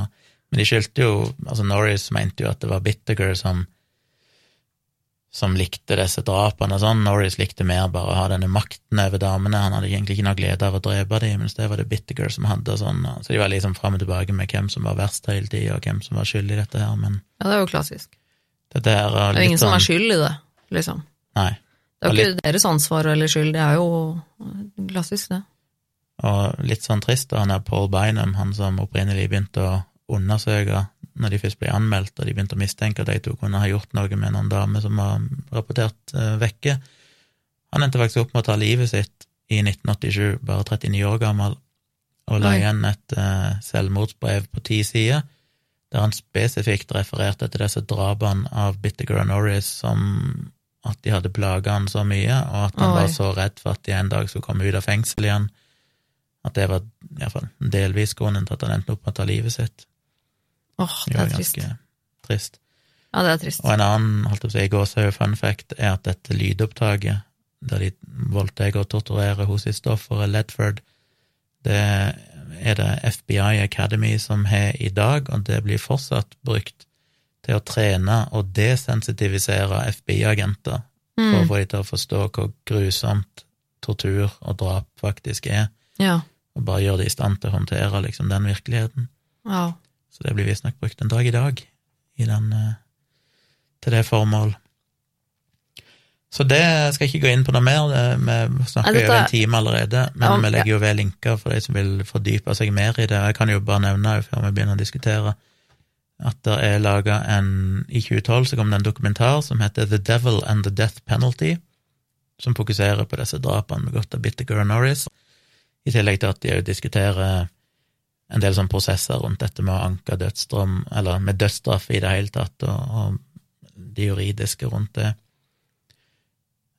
Men de skyldte jo Altså, Norris mente jo at det var Bittiger som som likte disse drapene og sånn. Norris likte mer bare å ha denne makten over damene. Han hadde egentlig ikke noe glede av å drepe dem, mens det var det Bittiger som hadde og sånn. Så de var liksom fram og tilbake med hvem som var verst hele tida, og hvem som var skyld i dette her, men Ja, det er jo klassisk. dette her er Det er litt ingen som er sånn skyld i det, liksom. Nei. Det er jo ikke deres ansvar eller skyld, det er jo klassisk, det. Og litt sånn trist, da, han er Paul Bynum, han som opprinnelig begynte å undersøke når de først ble anmeldt, og de begynte å mistenke at de to kunne ha gjort noe med noen dame som var rapportert eh, vekke. Han endte faktisk opp med å ta livet sitt i 1987, bare 39 år gammel, og la igjen et eh, selvmordsbrev på ti sider, der han spesifikt refererte til disse drapene av Bittiger Norris som at de hadde plaga han så mye, og at han Oi. var så redd for at de en dag skulle komme ut av fengsel igjen, at det var i hvert fall delvis grunnen til at han endte opp med å ta livet sitt. Åh, det Det er trist. trist. Ja, det er trist. Og en annen holdt jeg på å si, fun fact er at dette lydopptaket, der de voldtar og torturerer hos sitt stoffere Ledford, det er det FBI Academy som har i dag, og det blir fortsatt brukt til å trene og desensitivisere FBI-agenter, for å Mm. få dem til å forstå hvor grusomt tortur og drap faktisk er, Ja. og bare gjøre dem i stand til å håndtere liksom den virkeligheten. ja. Så det blir visstnok brukt en dag i dag i den, eh, til det formål. Så det skal jeg ikke gå inn på noe mer, vi snakker jo over er- en time allerede, men Ja, vi legger jo ved linker for de som vil fordype seg mer i det. Jeg kan jo bare nevne, før vi begynner å diskutere, at det er laga en I 2012 så kom det en dokumentar som heter The Devil and the Death Penalty, som fokuserer på disse drapene med godt av Bitter og Norris, i tillegg til at de òg diskuterer en del sånne prosesser rundt dette med å anke dødsdom, eller med dødsstraff i det hele tatt, og, og det juridiske rundt det.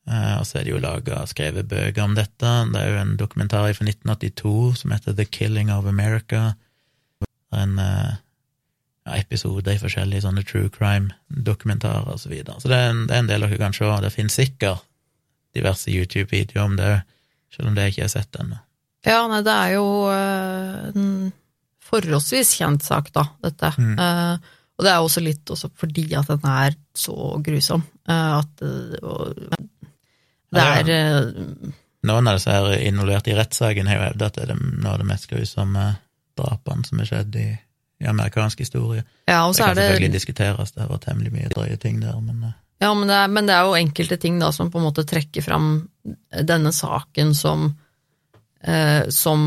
Eh, og så er det jo laga skrevet bøker om dette. Det er jo en dokumentar fra 1982 som heter The Killing of America. Er En eh, ja, episode i forskjellige sånne true crime-dokumentarer og så videre. Så det er, en, det er en del dere kan se. Det finnes sikkert diverse YouTube-videoer om det, selv om det ikke er sett ennå. Ja, nei, det er jo eh, en forholdsvis kjent sak, da, dette. Mm. Uh, og det er også litt også fordi at den er så grusom. Uh, at uh, det Ja, ja. er eh, Noen av disse her involvert i rettssaken har jo hevdet at det er noe av det mest grusomme drapene som er skjedd i, i amerikansk historie. Ja, og Det kan det selvfølgelig diskuteres, det har vært temmelig mye drøye ting der, men Ja, men det, er, men det er jo enkelte ting da som på en måte trekker fram denne saken som eh, som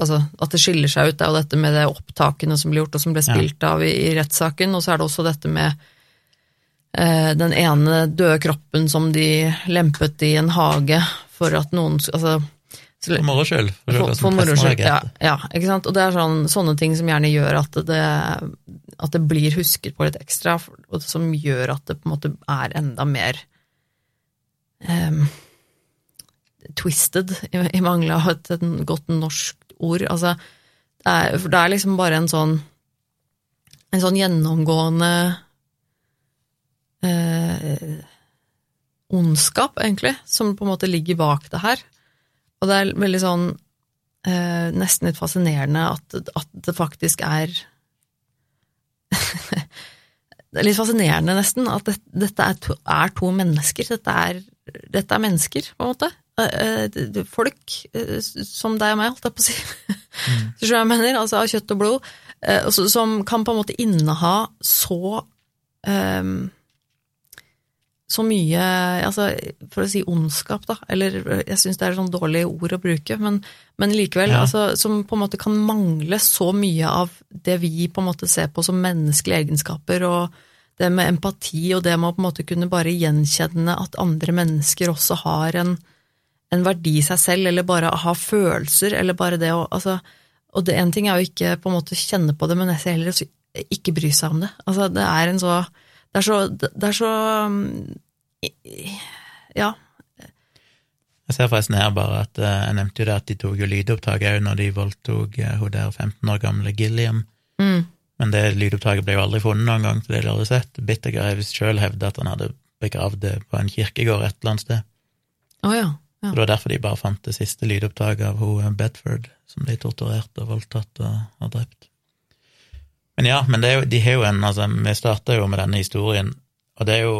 Altså, at det skiller seg ut, det er jo dette med det opptakene som ble gjort, og som ble spilt av i, i rettssaken, og så er det også dette med eh, den ene døde kroppen som de lempet i en hage for at noen Altså så- for moro skyld. For, for, for, for moro skyld. Ja, ja, ikke sant. Og det er sånn, sånne ting som gjerne gjør at det, at det blir husket på litt ekstra, og som gjør at det på en måte er enda mer um, twisted, i, i mangel av et, et godt norsk ord. Altså, det er, for det er liksom bare en sånn en sånn gjennomgående eh, ondskap, egentlig, som på en måte ligger bak det her. Og det er veldig sånn eh, nesten litt fascinerende at, at det faktisk er (laughs) Det er litt fascinerende, nesten, at det, dette er to, er to mennesker. Dette er, dette er mennesker, på en måte. Eh, eh, Folk eh, som deg og meg, holdt jeg på å si. mm. (laughs) jeg mener, altså av kjøtt og blod. Som kan på en måte inneha så um, så mye altså, For å si ondskap, da, eller jeg syns det er et sånn dårlig ord å bruke, men, men likevel, Ja. altså, som på en måte kan mangle så mye av det vi på en måte ser på som menneskelige egenskaper, og det med empati, og det med å på en måte kunne bare gjenkjenne at andre mennesker også har en, en verdi i seg selv, eller bare ha følelser, eller bare det å altså, Og det en ting er jo ikke på en måte kjenne på det, men jeg ser heller ikke bry seg om det. Altså, det er en så Det er så, det er så um, Ja. Jeg ser forresten her bare at eh, jeg nevnte jo det at de tok jo lydopptak òg når de voldtok eh, hun der 15 år gamle Gilliam, Mm. men det lydopptaket ble jo aldri funnet noen gang, så det har de aldri sett. Visst sjøl hevda at han hadde begravd det på en kirkegård et eller annet sted. Oh, ja. Så det var derfor de bare fant det siste lydopptaket av hun Bedford, som ble torturert og voldtatt og, og drept. Men ja, men det jo, de har jo en altså, Vi starta jo med denne historien, og det er jo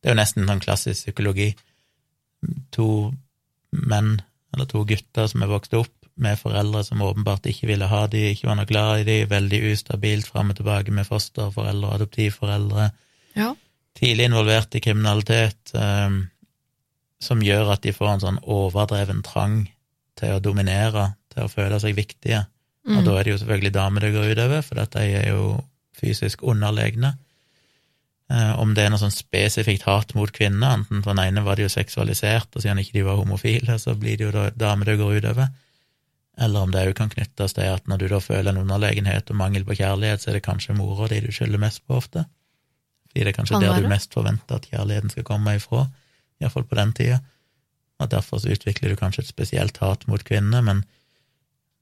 Det er jo nesten sånn klassisk psykologi. To menn, eller to gutter, som er vokst opp med foreldre som åpenbart ikke ville ha de, ikke var noe glad i de, veldig ustabilt fram og tilbake med fosterforeldre og adoptivforeldre Ja. tidlig involvert i kriminalitet, eh, som gjør at de får en sånn overdreven trang til å dominere, til å føle seg viktige. Og Mm. da er det jo selvfølgelig damer det går utover, for dette er jo fysisk underlegne. Eh, om det er noe sånn spesifikt hat mot kvinner, enten for den ene var det jo seksualisert, og siden ikke de var homofile, så blir det jo da damer det går utover. eller om det òg kan knyttes til at når du da føler en underlegenhet og mangel på kjærlighet, så er det kanskje mora di du skylder mest på ofte. Fordi det er kanskje Kan der du mest forventer at kjærligheten skal komme ifra, iallfall på den tida. Og derfor så utvikler du kanskje et spesielt hat mot kvinner, men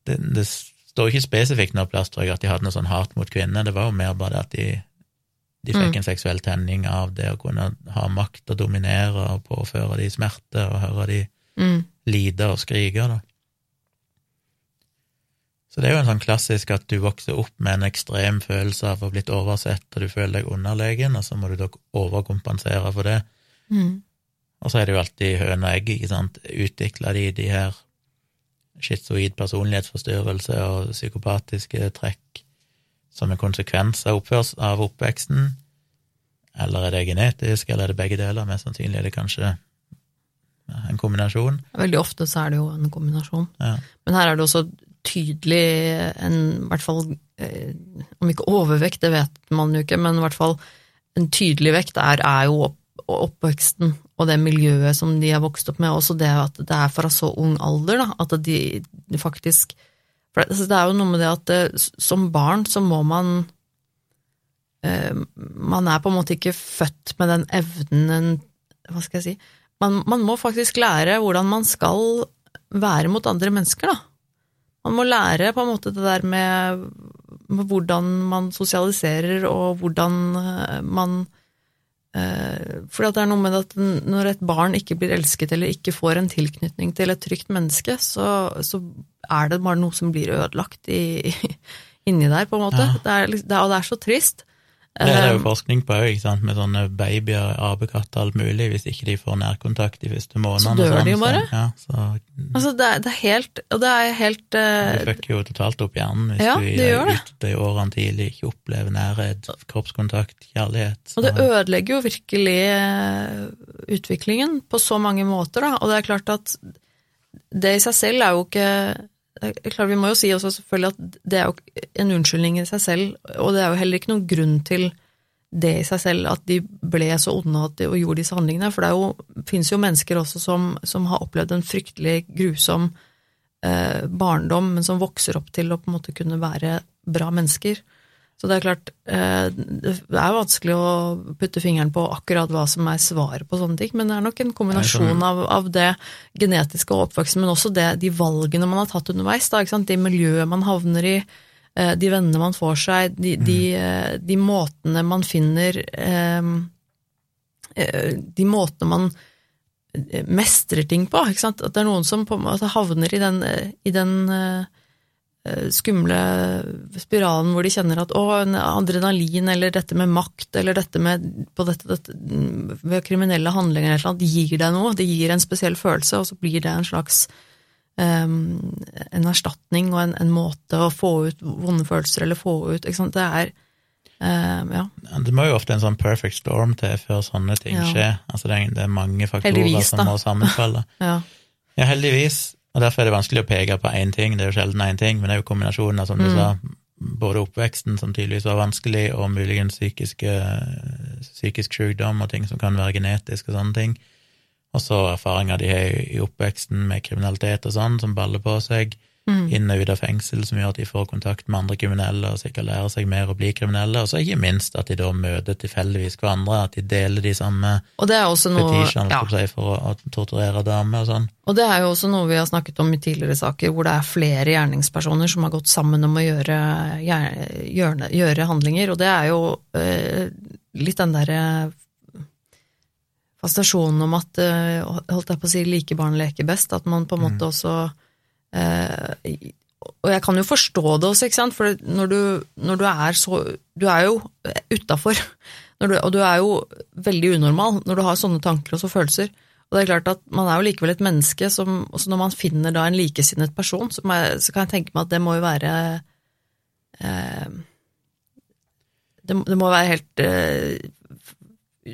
det, det står ikke spesifikt noe plass, tror jeg, at de hadde noe sånn hat mot kvinner, det var jo mer bare det at de, de fikk Mm. en seksuell tenning av det å kunne ha makt og dominere og påføre de smerte og høre de Mm. lide og skrike, da. Så det er jo en sånn klassisk at du vokser opp med en ekstrem følelse av å ha blitt oversett, og du føler deg underlegen, og så må du da overkompensere for det. Mm. Og så er det jo alltid høne og egg, ikke sant. Utvikler de de her schizoid personlighetsforstyrrelse og psykopatiske trekk som en konsekvens av, av oppveksten? Eller er det genetisk, eller er det begge deler? Mest sannsynlig er det kanskje en kombinasjon. Veldig ofte så er det jo en kombinasjon. Ja. Men her er det også tydelig en, i hvert fall, eh, om ikke overvekt, det vet man jo ikke, men i hvert fall en tydelig vekt er, er jo oppveksten og det miljøet som de har vokst opp med, også det at det er fra så ung alder, da, at de, faktisk for det, altså er jo noe med det at eh, som barn så må man eh, Man er på en måte ikke født med den evnen Hva skal jeg si man, man må faktisk lære hvordan man skal være mot andre mennesker, da. Man må lære på en måte det der med, med hvordan man sosialiserer, og hvordan eh, man For det er noe med at når et barn ikke blir elsket eller ikke får en tilknytning til et trygt menneske, så, så er det bare noe som blir ødelagt i, (laughs) inni der, på en måte. Ja. Det er, det og det er så trist. Det er det jo Eh, forskning på òg, med sånne babyer, apekatter, alt mulig. Hvis ikke de får nærkontakt de første månedene. Så dør sånn, de jo bare. Ja, så Altså, det er, det er helt Og det er helt uh... Du fucker jo totalt opp hjernen hvis Ja, du i i årene tidlig ikke opplever nærhet, kroppskontakt, kjærlighet. Så, Og det ødelegger jo virkelig eh, utviklingen på så mange måter, da. Og det er klart at det i seg selv er jo ikke klart, Vi må jo si også selvfølgelig at det er jo en unnskyldning i seg selv, og det er jo heller ikke noen grunn til det i seg selv, at de ble så onde at de, og gjorde disse handlingene. For det jo, finnes jo mennesker også som, som har opplevd en fryktelig grusom eh, barndom, men som vokser opp til å på en måte kunne være bra mennesker. Så det er klart, eh, det er vanskelig å putte fingeren på akkurat hva som er svaret på sånne ting, men det er nok en kombinasjon av, av det genetiske og oppveksten, men også det, de valgene man har tatt underveis, da, det miljøet man havner i, eh, de vennene man får seg, de, de, eh, de måtene man finner eh, eh, De måtene man mestrer ting på? At det er noen som på en måte havner i den, i den skumle spiralen hvor de kjenner at å, adrenalin eller dette med makt eller dette med på dette, dette, mm, ved kriminelle handlinger eller noe, det gir deg noe, det gir en spesiell følelse, og så blir det en slags um, en erstatning og en, en måte å få ut vonde følelser eller få ut ikke sant? Det er um, ja. Det må jo ofte en sånn perfect storm til før sånne ting Ja. skjer. Altså det er, det er mange faktorer Heldigvis, som må sammenfalle. (laughs) ja. Ja, heldigvis. Og derfor er det vanskelig å peke på én ting, det er jo sjelden én ting, men det er jo kombinasjonen av, som du Mm. sa, både oppveksten, som tydeligvis var vanskelig, og muligens psykiske, psykisk sykdom og ting som kan være genetisk og sånne ting. Og så erfaringer de har i oppveksten med kriminalitet og sånn, som baller på seg. Mm. Inn og ut av fengsel, som gjør at de får kontakt med andre kriminelle og sikkert lærer seg mer å bli kriminelle. Og så ikke minst at de da møter tilfeldigvis hverandre, at de deler de samme Og det er også noe ja. si, for å, å torturere damer og sånn. Og det er jo også noe vi har snakket om i tidligere saker, hvor det er flere gjerningspersoner som har gått sammen om å gjøre, gjøre, gjøre handlinger, og det er jo øh, litt den derre fascinasjonen om at, eh, holdt jeg på å si, like barn leker best, at man på en måte også eh, Og jeg kan jo forstå det også, ikke sant, for når du, når du er så Du er jo utafor, og du er jo veldig unormal når du har sånne tanker og så følelser. Og det er klart at man er jo likevel et menneske som også når man finner da en likesinnet person, så, jeg, så kan jeg tenke meg at det må jo være eh, det, det må være helt eh,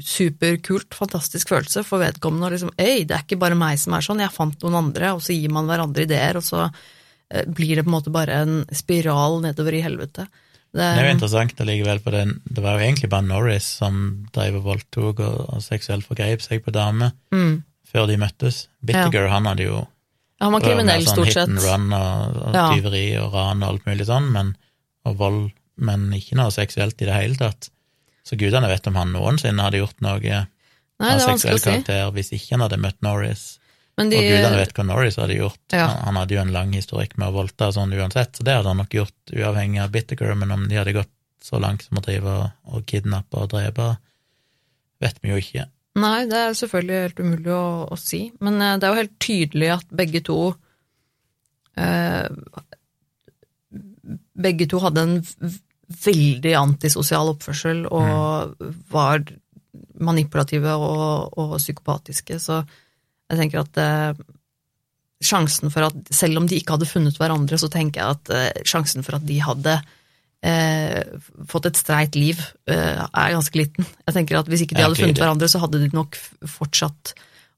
superkult, fantastisk følelse for vedkommende. Og liksom, Øy, det er ikke bare meg som er sånn, jeg fant noen andre, og så gir man hverandre ideer, og så eh, blir det på en måte bare en spiral nedover i helvete. Det, Det er jo interessant allikevel, for den, det var jo egentlig bare Norris som drev og voldtok og, og seksuelt forgrep seg på damer mm, før de møttes. Bittiger, han hadde jo Ja, han var kriminell, sånn stort hit and sett. run og, og Ja. tyveri og ran og alt mulig sånn, men, og vold, men ikke noe seksuelt i det hele tatt. Så gudene vet om han noensinne hadde gjort noe Nei, av seksuell karakter si. hvis ikke han hadde møtt Norris. Men de, Og gudene vet hva Norris hadde gjort. Ja. Han, han hadde jo en lang historikk med å voldta sånn uansett, så det hadde han nok gjort uavhengig av Bittaker, men om de hadde gått så langt som å drive og, og kidnappe og drepe, vet vi jo ikke. Nei, det er selvfølgelig helt umulig å, å si, men eh, det er jo helt tydelig at begge to eh, Begge to hadde en veldig antisosial oppførsel og var manipulative og, og psykopatiske, så jeg tenker at eh, sjansen for at Selv om de ikke hadde funnet hverandre, så tenker jeg at eh, sjansen for at de hadde eh, fått et streit liv, eh, er ganske liten. Jeg tenker at Hvis ikke de hadde funnet hverandre, så hadde de nok fortsatt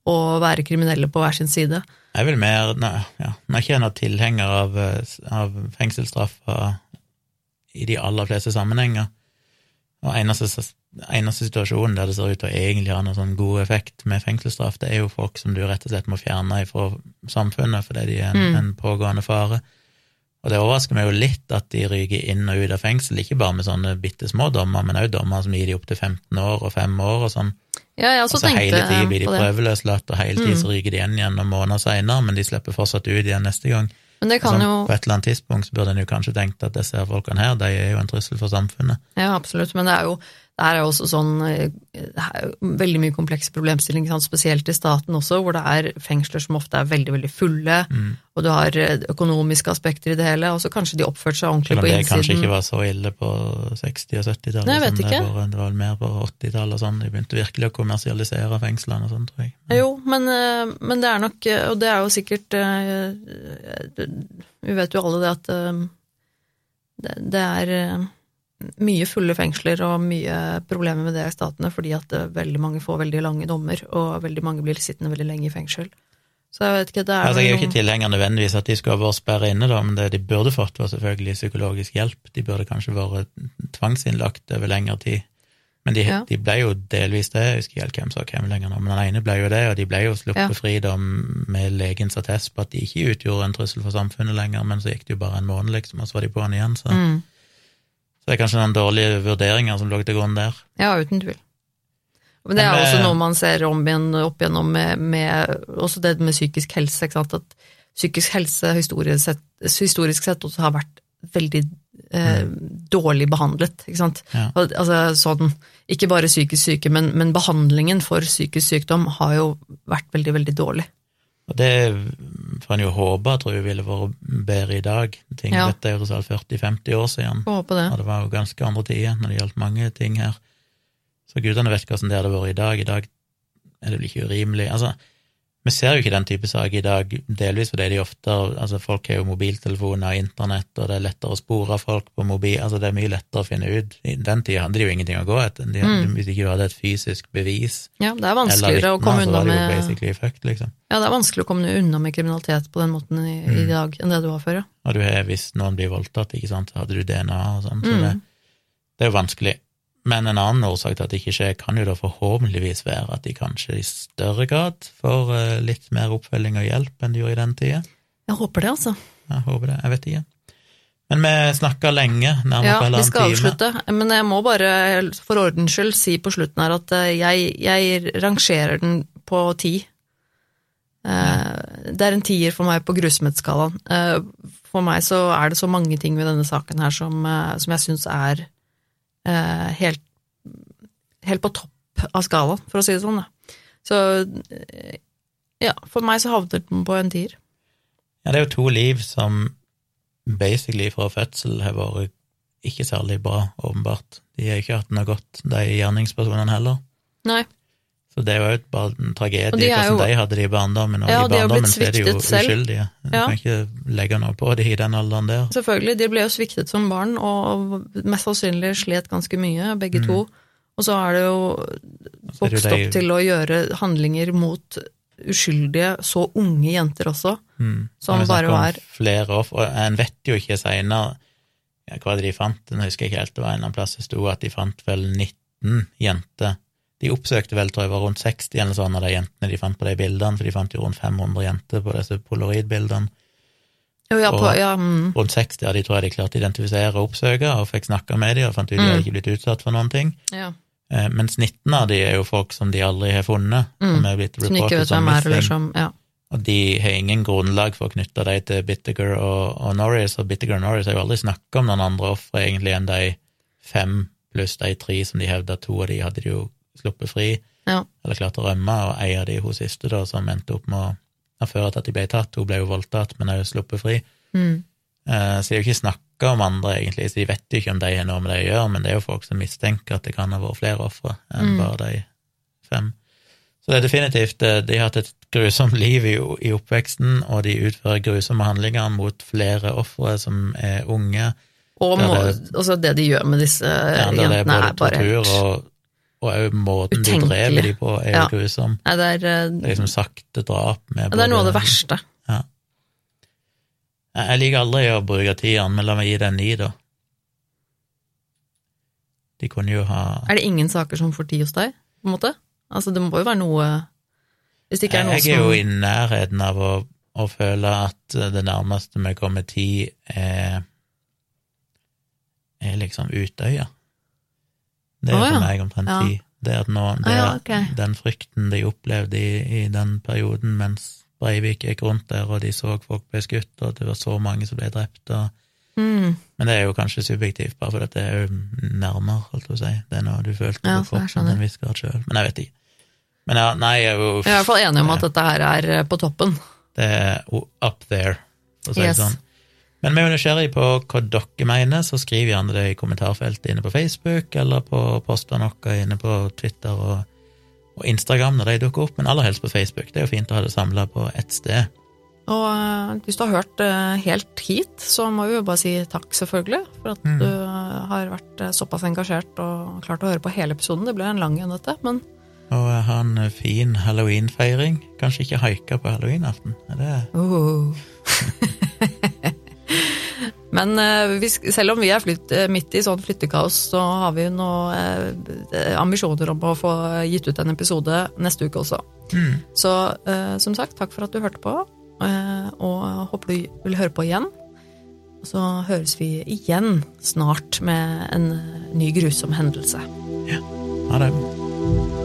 å være kriminelle på hver sin side. Jeg vil mer Nei, ja, nå er ikke en tilhenger av, eh, av fengselsstraffer i de aller fleste sammenhenger. Og eneste, eneste situasjonen der det ser ut til å egentlig ha noen sånn god effekt med fengselsstraff, det er jo folk som du rett og slett må fjerne fra samfunnet fordi de er en, Mm. en pågående fare. Og det overrasker meg jo litt at de ryker inn og ut av fengsel, ikke bare med sånne bitte små dommer, men også dommer som gir de opptil 15 år og 5 år og sånn. Ja, jeg Og så hele tiden blir de prøveløslatt, og hele tiden Mm. ryker de igjen igjen noen måneder seinere, men de slipper fortsatt ut igjen neste gang. Men det kan altså, jo På et eller annet tidspunkt så burde en jo kanskje tenkt at disse folkene her, de er jo en trussel for samfunnet. Ja, absolutt, men det er jo det er jo også sånn eh, veldig mye komplekse problemstillinger, spesielt i staten også, hvor det er fengsler som ofte er veldig, veldig fulle, Mm. og du har eh, økonomiske aspekter i det hele, og så kanskje de oppførte seg ordentlig Selv om det kanskje ikke var så ille på 60- og 70-tallet. Nei, som det, var, det var mer på 80-tallet og sånn. De begynte virkelig å kommersialisere fengslene og sånn, tror jeg. Jo, men, eh, men det er nok, og det er jo sikkert Vi vet jo alle det at det, det er mye fulle fengsler og mye problemer med det i statene, fordi at eh, veldig mange får veldig lange dommer, og veldig mange blir sittende veldig lenge i fengsel. Så jeg vet ikke, det er Altså, jeg er jo ikke tilhenger nødvendigvis at de skulle ha vært sperret inne, da, men det de burde fått, var selvfølgelig psykologisk hjelp. De burde kanskje vært tvangsinnlagt over lengre tid. Men de, Ja. de ble jo delvis det, jeg husker ikke hvem som hvem lenger nå, men den ene ble jo det, og de ble jo sluppet Ja. fri da med legens attest på at de ikke utgjorde en trussel for samfunnet lenger, men så gikk det jo bare en måned, liksom, og så var de på'n igjen, så, mm, så det er kanskje noen dårlige vurderinger som lå til grunn der. Ja, uten tvil. Men det er også noe man ser om igjen, opp igjennom med, med også det med psykisk helse, ikke sant? at psykisk helse historisk sett, historisk sett også har vært veldig eh, dårlig behandlet, ikke sant. Ja. Altså sånn, ikke bare psykisk syke, men, men behandlingen for psykisk sykdom har jo vært veldig, veldig dårlig. Og det får en jo håpe, tror jeg, ville vært bedre i dag. Ting, Ja. Dette er jo tross alt 40-50 år siden. Får håpe det. Og det var jo ganske andre tider når det gjaldt mange ting her. Så gudene vet hvordan det hadde vært i dag. I dag er det vel ikke urimelig. Altså, vi ser jo ikke den type saker i dag, delvis fordi de ofte Altså, folk har jo mobiltelefoner og internett, og det er lettere å spore folk på mobil Altså, det er mye lettere å finne ut. I den tida hadde de jo ingenting å gå etter. De, Mm. Hvis ikke du hadde et fysisk bevis Ja, det er eller vanskeligere å komme unna med fucked, liksom. Ja, det er vanskelig å komme unna med kriminalitet på den måten i, i Mm. dag enn det du var før, ja. Og du har, hvis noen blir voldtatt, ikke sant, så hadde du DNA og sånn, så Mm. det, det er jo vanskelig. Men en annen årsak til at det ikke skjer, kan jo da forhåpentligvis være at de kanskje i større grad får eh, litt mer oppfølging og hjelp enn de gjorde i den tida. Jeg håper det, altså. Jeg håper det, jeg vet ikke. Men vi snakka lenge, nærmere Ja, på vi skal avslutte, men jeg må bare for ordens skyld si på slutten her at eh, jeg, jeg rangerer den på ti. Eh, Det er en tier for meg på grusomhetsskalaen. For meg så er det så mange ting ved denne saken her som, som jeg syns er helt, helt på topp av skalaen, for å si det sånn. Da. Så eh, ja, for meg så havnet den på en tier. Ja, det er jo to liv som basically fra fødsel har vært ikke særlig bra, åpenbart. De har ikke hatt noe godt, de gjerningspersonene heller. Nei. Så det er jo en tragedie hvordan de hadde det i barndommen, og Ja, i barndommen så er de jo uskyldige. Du Ja. kan ikke legge noe på det i den alderen der. Selvfølgelig, de ble jo sviktet som barn, og mest sannsynlig slet ganske mye, begge Mm. to. Og så er det jo vokst opp til å gjøre handlinger mot uskyldige, så unge jenter også. Mm. Som bare var- Flere offer, og en vet jo ikke seinere ja, hva de fant, nå husker jeg ikke helt, det var en eller annen plass det sto at de fant vel 19 jenter De oppsøkte vel, tror jeg, var rundt 60 eller sånn av de jentene de fant på de bildene, for de fant jo rundt 500 jenter på disse polaroidbildene. Oh, ja, på, ja, mm. Rundt 60 av de tror jeg de klarte å identifisere og oppsøke, og fikk snakka med de og fant ut de hadde ikke blitt utsatt for noen ting. ja. Eh, Mens 19 av de er jo folk som de aldri har funnet, som er blitt reportet som eller missing. som Ja. Og de har ingen grunnlag for å knytte dem til Bittiger og, og Norris, og Bittiger og Norris har jo aldri snakka om noen andre ofre egentlig enn de fem pluss de tre som de hevda to av de hadde de jo sluppet fri, ja. eller klart å rømme, og ei av de hun siste da, som endte opp med å ha til at de ble tatt, hun ble jo voldtatt, men jo sluppet fri. Mm. Eh, Så de har jo ikke snakka om andre, egentlig, så de vet jo ikke om de har noe med det å gjøre, men det er jo folk som mistenker at det kan ha vært flere ofre enn Mm. bare de fem. Så det er definitivt eh, De har hatt et grusomt (laughs) liv i, i oppveksten, og de utfører grusomme handlinger mot flere ofre som er unge. Og må, det- altså det de gjør med disse Ja, jentene, er bare tortur og, og òg måten de utenkelig. dreper de på, er jo Ja. grusom. Ja, det er, eh, Det er liksom sakte drap med det er noe av det verste. Ja. Jeg liker aldri å bruke tieren, men la meg gi den ni, da. De kunne jo ha Er det ingen saker som får tid hos deg, på en måte? Altså, det må jo være noe Hvis det ikke er noe Jeg er jo som i nærheten av å, å føle at det nærmeste vi kommer tid, er er liksom Utøya. Det er oh, for meg omtrent Ja. tid. Det at nå, det, Ah, ja, okay. Den frykten de opplevde i, i den perioden mens Breivik gikk rundt der, og de så folk ble skutt, og det var så mange som ble drept. og mm, Men det er jo kanskje subjektivt, bare fordi det er jo nærmere, holdt jeg på å si. Det er noe du følte Ja, på jeg kroppen til en viss grad sjøl. Men jeg vet ikke. Men ja, nei, jeg er jo Vi er i hvert fall enig om at dette her er eh, på toppen. Det er up there, for å si Yes. det sånn. Men vi er jo nysgjerrig på hva dere mener, så skriv gjerne det i kommentarfeltet inne på Facebook, eller på poster noe inne på Twitter og, og Instagram når de dukker opp, men aller helst på Facebook. Det er jo fint å ha det samla på ett sted. Og eh, hvis du har hørt eh, helt hit, så må vi jo bare si takk, selvfølgelig, for at Mm. du eh, har vært såpass engasjert og klart å høre på hele episoden. Det ble en lang en, dette, men Og ha en fin halloweenfeiring. Kanskje ikke haika på halloweenaften. Er det Oh. (laughs) Men eh, vi, selv om vi er flytt, eh, midt i sånn flyttekaos, så har vi jo eh, ambisjoner om å få gitt ut en episode neste uke også. mm. Så som sagt, takk for at du hørte på, og håper du vil høre på igjen. Og så høres vi igjen snart med en ny grusom hendelse. Ja. Ha det.